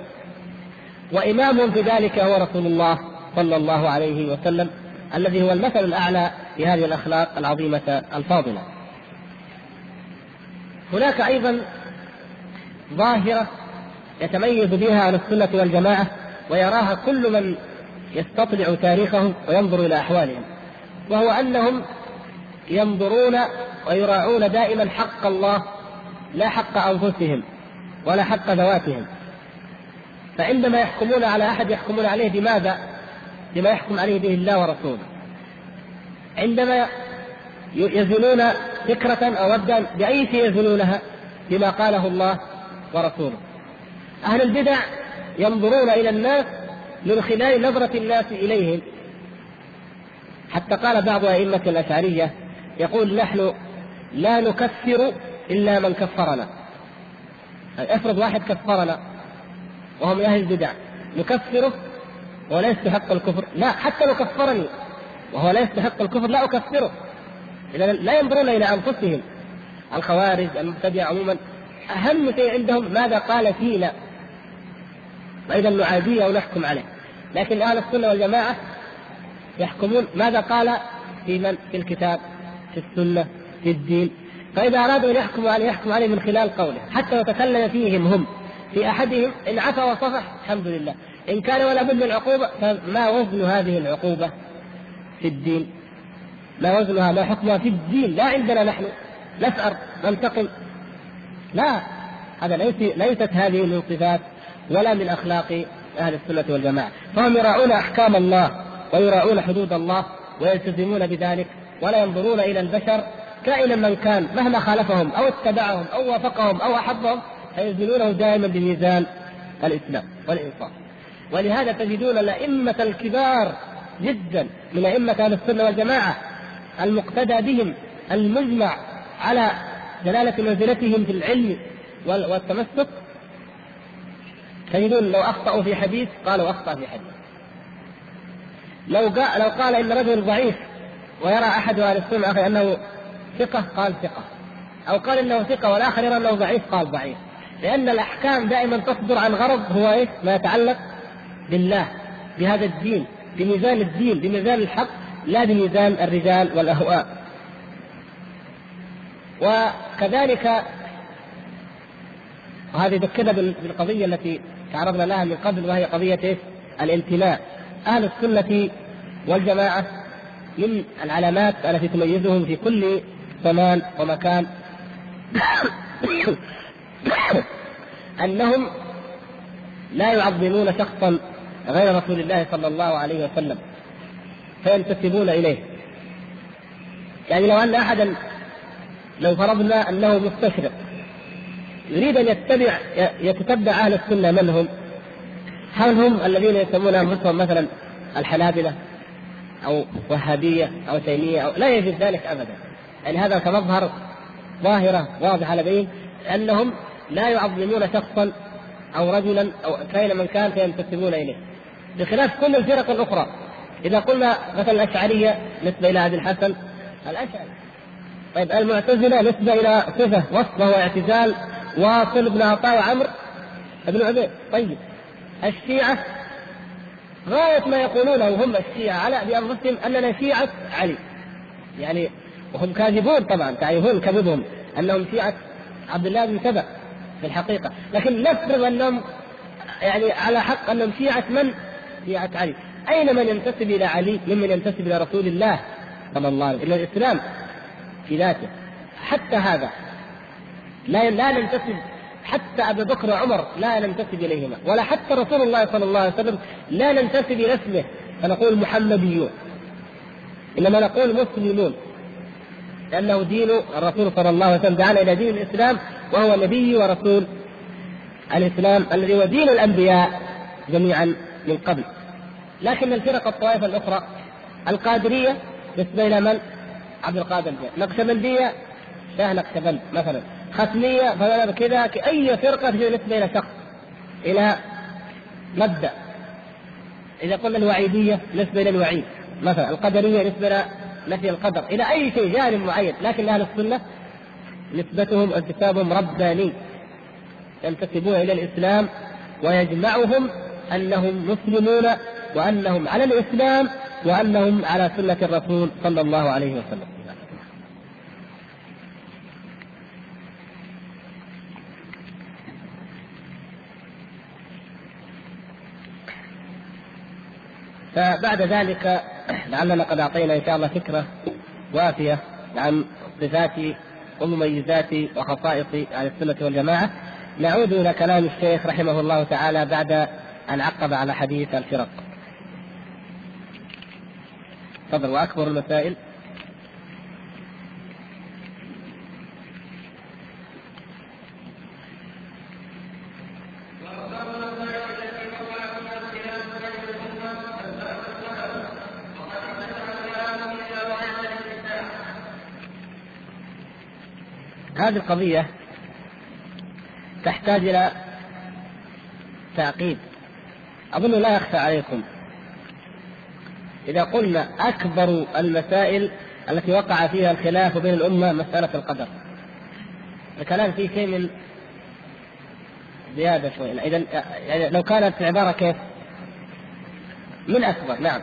وإمامهم في ذلك هو رسول الله صلى الله عليه وسلم الذي هو المثل الأعلى في هذه الأخلاق العظيمة الفاضلة. هناك أيضا ظاهرة يتميز بها أهل السنة والجماعة ويراها كل من يستطلع تاريخهم وينظر إلى أحوالهم وهو أنهم ينظرون ويراعون دائما حق الله لا حق أنفسهم ولا حق ذواتهم. فعندما يحكمون على أحد يحكمون عليه بماذا؟ بما يحكم عليه به الله ورسوله. عندما يزنون فكرة أو ردا بأي شيء يزنونها؟ بما قاله الله ورسوله. أهل البدع ينظرون إلى الناس من خلال نظرة الناس إليهم. حتى قال بعض أئمة الأشعرية يقول نحن لا نكفر إلا من كفرنا. أفرض واحد كفرنا وهو من أهل البدع نكفره ولا يستحق الكفر. لا حتى لو كفرني وهو لا يستحق الكفر لا أكفره. إذا لا ينظرون إلى أنفسهم. الخوارج المبتدع عموما أهم شيء عندهم ماذا قال فينا. وإذا نعاديه أو نحكم عليه. لكن أهل السنة والجماعة يحكمون ماذا قال في من؟ في الكتاب في السنة في الدين. فإذا أرادوا أن يحكموا عليه يحكموا عليه من خلال قوله حتى لو تكلم فيهم هم في أحدهم إن عفا وصفح الحمد لله. إن كان ولا بد من العقوبة فما وزن هذه العقوبة في الدين؟ ما وزنها ما حكمها في الدين لا عندنا نحن. نسأر ننتقم. لا هذا ليس ليست هذه من صفات ولا من أخلاق أهل السنة والجماعة. فهم يراعون أحكام الله ويراعون حدود الله ويلتزمون بذلك ولا ينظرون إلى البشر كائنا من كان مهما خالفهم أو اتبعهم أو وافقهم أو أحبهم فيزنونه دائما بميزان الإسلام والإنصاف. ولهذا تجدون الأئمة الكبار جدا من أئمة أهل السنة والجماعة المقتدى بهم المجمع على جلالة منزلتهم في العلم والتمسك. تجدون لو أخطأوا في حديث قالوا أخطأ في حديث. لو قال لو قال إن رجل ضعيف ويرى أحد أهل السنة أنه ثقة قال ثقة أو قال إنه ثقة والآخر يرى أنه ضعيف قال ضعيف لأن الأحكام دائما تصدر عن غرض هو إيش؟ ما يتعلق بالله بهذا الدين بميزان الدين بميزان الحق لا بميزان الرجال والأهواء وكذلك وهذه ذكرنا بالقضية التي تعرضنا لها من قبل وهي قضية إيش؟ الانتماء أهل السنة والجماعة من العلامات التي تميزهم في كل زمان ومكان أنهم لا يعظمون شخصا غير رسول الله صلى الله عليه وسلم فينتسبون إليه يعني لو أن احدا لو فرضنا أنه مستشرق يريد أن يتبع يتتبع أهل السنة من هم؟ هل هم الذين يسمون أنفسهم مثلا الحنابلة أو وهابية أو تيمية أو لا يجد ذلك ابدا يعني هذا كمظهر ظاهرة واضحة لديهم أنهم لا يعظمون شخصا أو رجلا أو كائنا من كان فينتسبون إليه. بخلاف كل الفرق الأخرى. إذا قلنا مثلا الأشعرية نسبة إلى ابي الحسن الأشعري. طيب المعتزلة نسبة إلى صفة وصف وهو اعتزال واصل بن عطاء وعمر بن عبيد. طيب الشيعة غاية ما يقولونه هم الشيعة على بانفسهم أننا شيعة علي. يعني وهم كاذبون طبعا تعرفون كذبهم أنهم شيعة عبد الله بن سبأ في الحقيقة. لكن نفرض أنهم يعني على حق أنهم شيعة من؟ شيعة علي. أين من ينتسب إلى علي؟ ممن ينتسب إلى رسول الله صلى الله عليه وسلم إلى الإسلام في ذاته. حتى هذا لا لا ننتسب حتى ابي بكر وعمر لا ننتسب إليهما ولا حتى رسول الله صلى الله عليه وسلم لا ننتسب إلى اسمه. فنقول محمديون. إنما نقول مسلمون. لأنه دين الرسول صلى الله عليه وسلم دعانا إلى دين الإسلام وهو نبي ورسول الإسلام الذي هو دين الأنبياء جميعا من قبل. لكن الفرق الطوائف الأخرى القادرية نسبه إلى من؟ عبد القادر الجيلاني نقشبندية؟ شاه نقشبند مثلا. ختميه فلان كذا. أي فرقة تجي نسبه إلى شخص إلى مبدأ؟ إذا قلنا الوعيدية نسبة إلى الوعيد. مثلا القدرية نسبة إلى نفي القدر إلى أي شيء جانب معين لكن أهل السنة نسبتهم انتسابهم رباني ينتسبون إلى الإسلام ويجمعهم أنهم مسلمون وأنهم على الإسلام وأنهم على سنة الرسول صلى الله عليه وسلم. فبعد ذلك لعلنا قد أعطينا إن شاء الله فكرة وافية عن صفات ومميزات وخصائص أهل السنة والجماعة. نعود إلى كلام الشيخ رحمه الله تعالى بعد أن عقب على حديث الفرق. تفضل وأكبر المسائل. هذه القضية تحتاج إلى تعقيد. أظن لا يخفى عليكم. إذا قلنا أكبر المسائل التي وقع فيها الخلاف بين الأمة مسألة القدر. الكلام فيه شيء من زيادة شوي. إذا يعني لو كانت العبارة كيف؟ من أكبر نعم.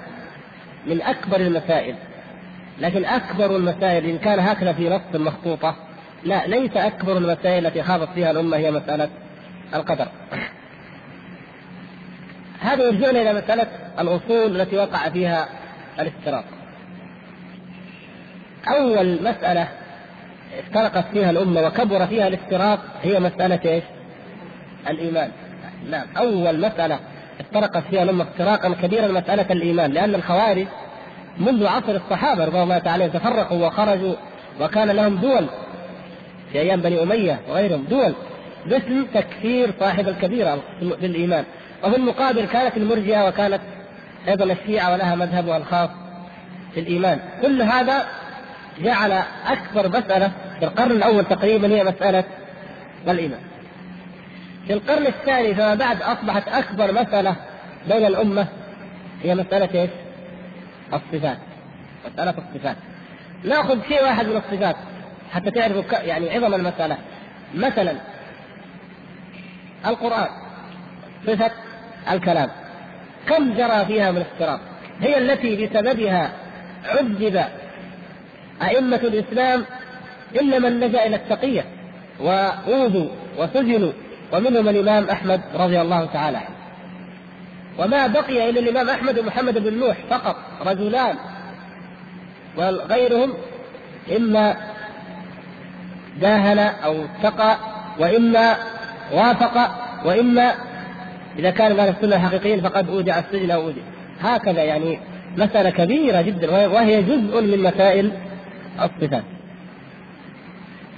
من أكبر المسائل. لكن أكبر المسائل إن كان هكذا في نص مخطوطة لا ليس أكبر المسائل التي خاضت فيها الأمة هي مسألة القدر. هذا يرجعنا إلى مسألة الأصول التي وقع فيها الافتراق. أول مسألة افترقت فيها الأمة وكبر فيها الافتراق هي مسألة إيش؟ الإيمان. نعم أول مسألة افترقت فيها الأمة افتراقا كبيرا مسألة الإيمان لأن الخوارج منذ عصر الصحابة رضي الله تعالى تفرقوا وخرجوا وكان لهم دول في أيام بني أمية وغيرهم دول باسم تكفير صاحب الكبيرة في الايمان وفي المقابل كانت المرجئة وكانت أيضا الشيعة ولها مذهبها الخاص في الإيمان. كل هذا جعل أكبر مسألة في القرن الأول تقريبا هي مسألة الإيمان. في القرن الثاني فما بعد أصبحت أكبر مسألة بين الأمة هي مسألة إيش؟ الصفات. مسألة الصفات. نأخذ شيء واحد من الصفات. حتى تعرفوا يعني عظم المسألة. مثلا القرآن صفة الكلام. كم جرى فيها من اختراق هي التي بسببها عذب أئمة الإسلام إلا من لجأ إلى التقية وأوذوا وسجنوا. ومنهم الإمام أحمد رضي الله تعالى عنه. وما بقي إلا الإمام أحمد ومحمد بن نوح فقط رجلان. وغيرهم إما داهن أو اتقى وإما وافق وإما إذا كان من السنة حقيقيين فقد أودع السجن أو أودع. هكذا يعني مسألة كبيرة جدا وهي جزء من مسائل الصفات.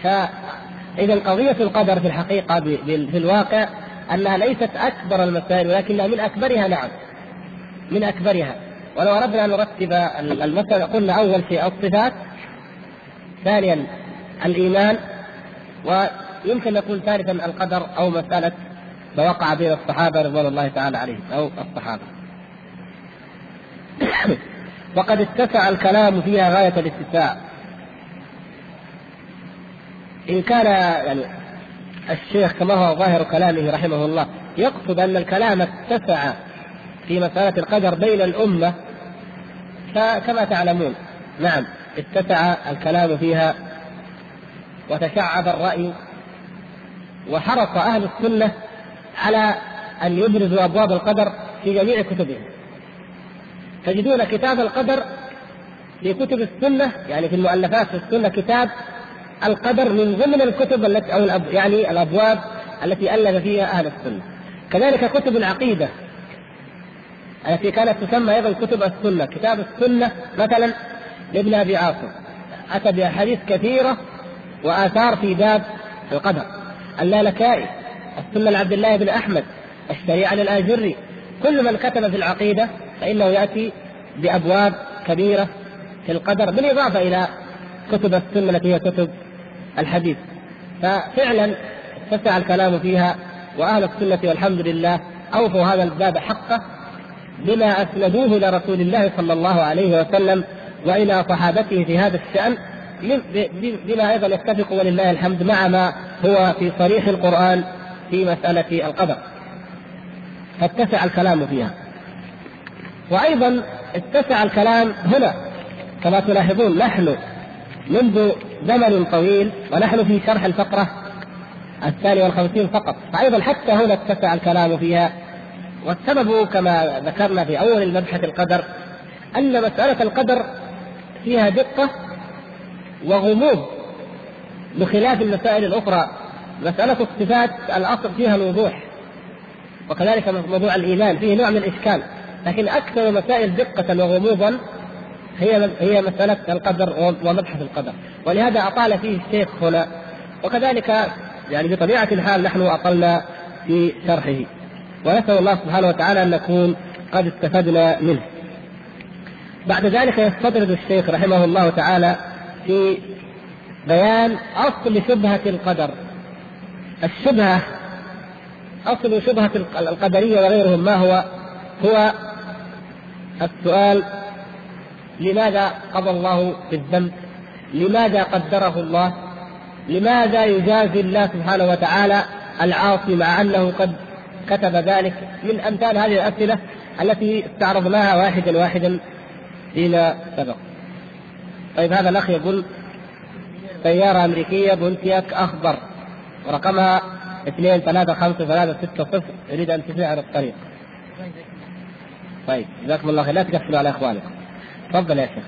فإذا قضية القدر في الحقيقة في الواقع أنها ليست أكبر المسائل ولكنها من أكبرها نعم. من أكبرها. ولو أردنا أن نرتب المسألة قلنا أول شيء الصفات. ثانيا الإيمان ويمكن نقول ثالثا القدر أو مسألة ما وقع بين الصحابة رضوان الله تعالى عليهم أو الصحابة. وقد اتسع الكلام فيها غاية الاتساع. إن كان يعني الشيخ كما هو ظاهر كلامه رحمه الله يقصد أن الكلام اتسع في مسألة القدر بين الأمة فكما تعلمون نعم اتسع الكلام فيها وتشعب الرأي وحرص أهل السنة على أن يبرزوا أبواب القدر في جميع كتبهم. تجدون كتاب القدر في كتب السنة يعني في المؤلفات في السنة كتاب القدر من ضمن الكتب التي أو الأب يعني الأبواب التي ألف فيها أهل السنة. كذلك كتب العقيدة التي كانت تسمى أيضا كتب السنة. كتاب السنة مثلا لابن أبي عاصم. أتى بأحاديث كثيرة وآثار في باب القدر. اللالكائي السنة لعبد الله بن أحمد الشريعة للآجري كل من كتب في العقيدة فإنه يأتي بأبواب كبيرة في القدر بالإضافة إلى كتب السنة التي هي كتب الحديث. ففعلا اتسع الكلام فيها وأهل السنة والحمد لله أوفوا هذا الباب حقه بما أسندوه إلى رسول الله صلى الله عليه وسلم وإلى صحابته في هذا الشأن بما أيضا يتفق ولله الحمد مع ما هو في صريح القرآن في مسألة القدر. فاتسع الكلام فيها. وأيضا اتسع الكلام هنا كما تلاحظون نحن منذ زمن طويل ونحن في شرح الفقرة الثانية والخمسين فقط. فأيضا حتى هنا اتسع الكلام فيها. والسبب كما ذكرنا في أول المبحث القدر أن مسألة القدر فيها دقة وغموض بخلاف المسائل الأخرى. مسألة الصفات الأصل فيها الوضوح وكذلك موضوع الإيمان فيه نوع من الإشكال. لكن أكثر مسائل دقة وغموضا هي هي مسألة القدر ومبحث القدر. ولهذا أطال فيه الشيخ هنا. وكذلك يعني بطبيعة الحال نحن أطلنا في شرحه. ونسأل الله سبحانه وتعالى أن نكون قد استفدنا منه. بعد ذلك يستطرد الشيخ رحمه الله تعالى في بيان أصل شبهة القدر. الشبهة أصل شبهة القدرية وغيرهم ما هو؟ هو السؤال لماذا قضى الله بالذنب؟ لماذا قدره الله؟ لماذا يجازي الله سبحانه وتعالى العاصي مع أنه قد كتب ذلك من أمثال هذه الأسئلة التي استعرضناها واحدا واحدا فيما سبق. طيب هذا الأخ يقول سيارة أمريكية بونتياك أخضر ورقمها اثنين ثلاثة خمسة ثلاثة ستة صفر يريد أن تسير الطريق. طيب جزاكم الله خير لا تقفلوا على إخوانكم. تفضل يا شيخ.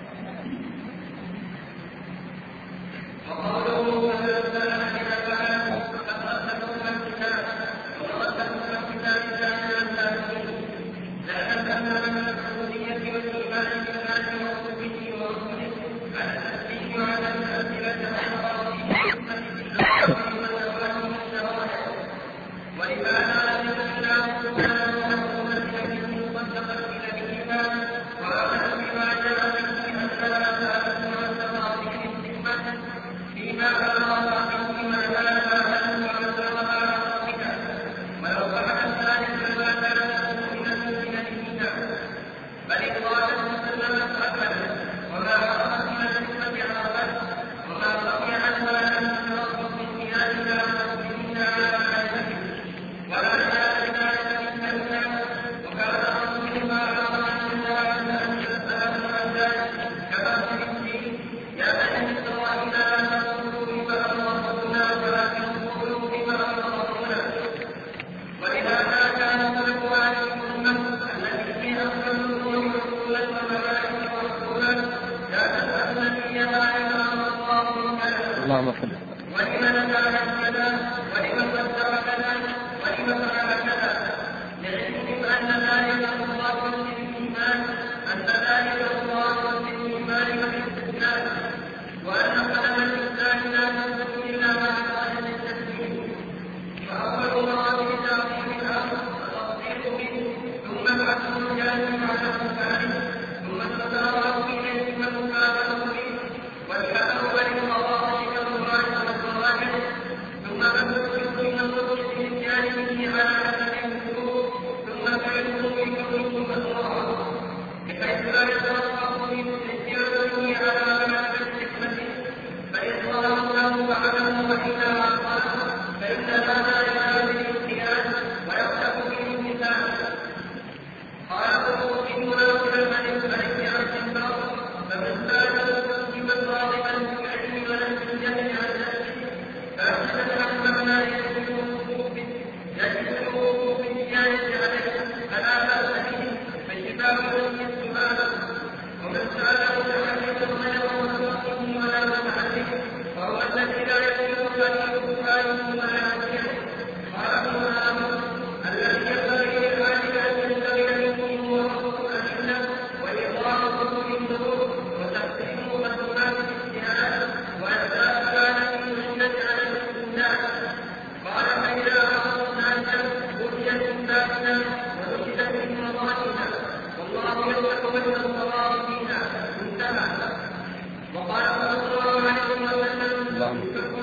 down.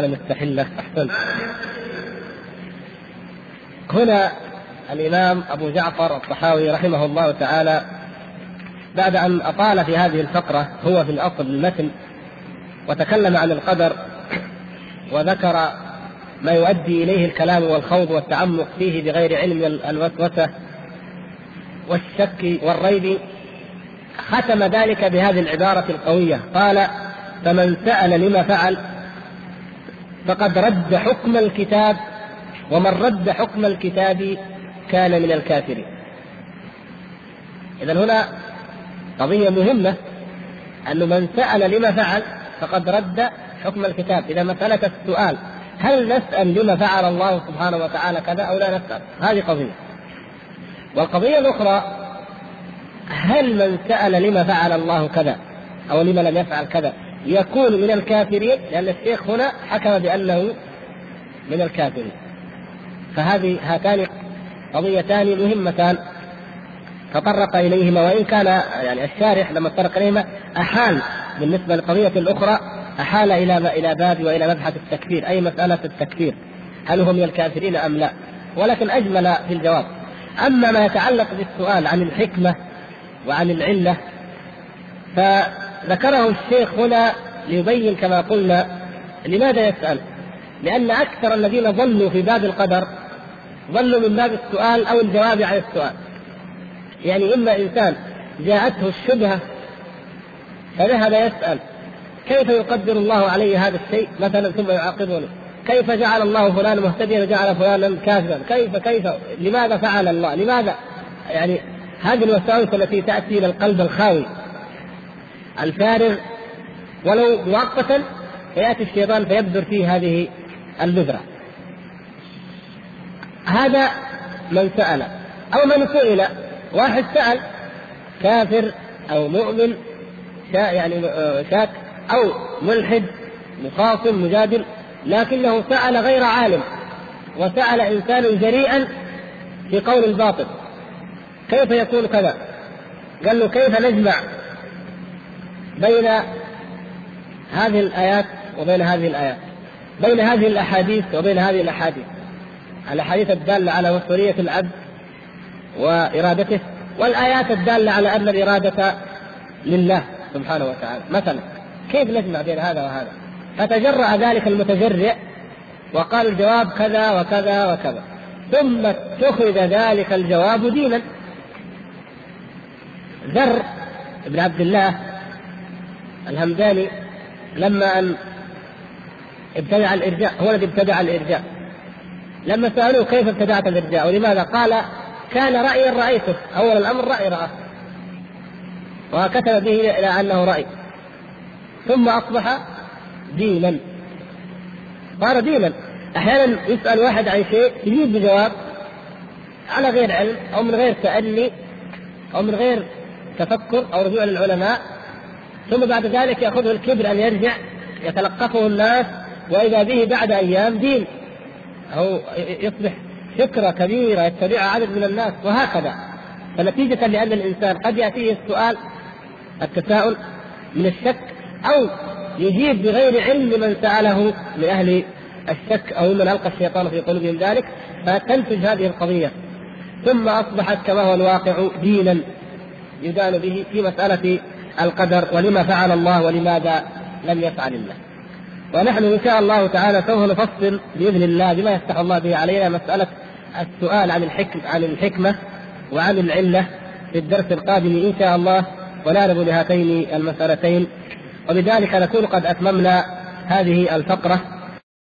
لم يستحل أحسنت هنا الإمام أبو جعفر الطحاوي رحمه الله تعالى بعد أن أطال في هذه الفقرة هو في الأصل المتن وتكلم عن القدر وذكر ما يؤدي إليه الكلام والخوض والتعمق فيه بغير علم الوسوسة والشك والريب ختم ذلك بهذه العبارة القوية. قال فمن سأل لما فعل؟ فقد رد حكم الكتاب ومن رد حكم الكتاب كان من الكافرين. إذا هنا قضية مهمة أن من سأل لما فعل فقد رد حكم الكتاب. إذا مسألة السؤال هل نسأل لما فعل الله سبحانه وتعالى كذا أو لا نسأل؟ هذه قضية. والقضية الأخرى هل من سأل لما فعل الله كذا أو لما لم يفعل كذا؟ يكون من الكافرين لأن الشيخ هنا حكم بأنه من الكافرين. فهذه هاتان قضيتان مهمتان. تطرق إليهما وإن كان يعني الشارح لما تطرق إليهما أحال بالنسبة للقضية الأخرى أحال إلى إلى باب وإلى مبحث التكفير أي مسألة التكفير هل هو من الكافرين أم لا؟ ولكن أجمل في الجواب. أما ما يتعلق بالسؤال عن الحكمة وعن العلة فذكره الشيخ هنا ليبين كما قلنا لماذا يسأل. لأن أكثر الذين ظلوا في باب القدر ظلوا من باب السؤال أو الجواب عن السؤال. يعني إما إنسان جاءته الشبهة فذهب يسأل كيف يقدر الله علي هذا الشيء؟ مثلا ثم يعاقبني كيف جعل الله فلان مهتديا؟ وجعل فلانا كافرا كيف كيف لماذا فعل الله؟ لماذا؟ يعني هذه الوساوس التي تأتي إلى القلب الخاوي. الفارغ ولو مؤقتا فيأتي الشيطان فيبذر فيه هذه البذرة. هذا من سأل. أو من سئل. واحد سأل كافر أو مؤمن شا يعني آه، شاك أو ملحد مخاصم مجادل لكنه سأل غير عالم وسأل إنسانا جريئا في قول الباطل. كيف يكون كذا؟ قال له كيف نجمع بين هذه الآيات وبين هذه الآيات بين هذه الأحاديث وبين هذه الأحاديث. الأحاديث الدالة على مسؤولية العبد وإرادته والآيات الدالة على أن الإرادة لله سبحانه وتعالى. مثلا كيف نجمع بين هذا وهذا؟ فتجرأ ذلك المتجرئ وقال الجواب كذا وكذا وكذا ثم اتخذ ذلك الجواب دينا. ذر بن عبد الله الهمداني لما أن ابتدع الإرجاء هو الذي ابتدع الإرجاء. لما سألوه كيف ابتدعت الإرجاء ولماذا؟ قال كان رايا رأيته أول الأمر رأي راه وكتب به إلى أنه رأي. ثم أصبح دينا. صار دينا. أحيانا يسأل واحد عن شيء يجيب بجواب على غير علم أو من غير تأني أو من غير تفكر أو رجوع للعلماء. ثم بعد ذلك يأخذه الكبر أن يرجع يتلقفه الناس وإذا به بعد أيام دين. أو يصبح فكرة كبيرة يتبعها عدد من الناس وهكذا. فنتيجة لأن الإنسان قد يأتيه السؤال التساؤل من الشك أو يجيب بغير علم من سأله من أهل الشك أو من ألقى الشيطان في قلوبهم ذلك فتنتج هذه القضية. ثم أصبحت كما هو الواقع دينا يدان به في مسألة القدر ولما فعل الله ولماذا لم يفعل الله. ونحن إن شاء الله تعالى سوف نفصل بإذن الله بما يفتح الله به علينا مسألة السؤال عن الحكم عن الحكمة وعن العلة في الدرس القادم إن شاء الله ونعرض لهاتين المسألتين. وبذلك نكون قد أتممنا هذه الفقرة.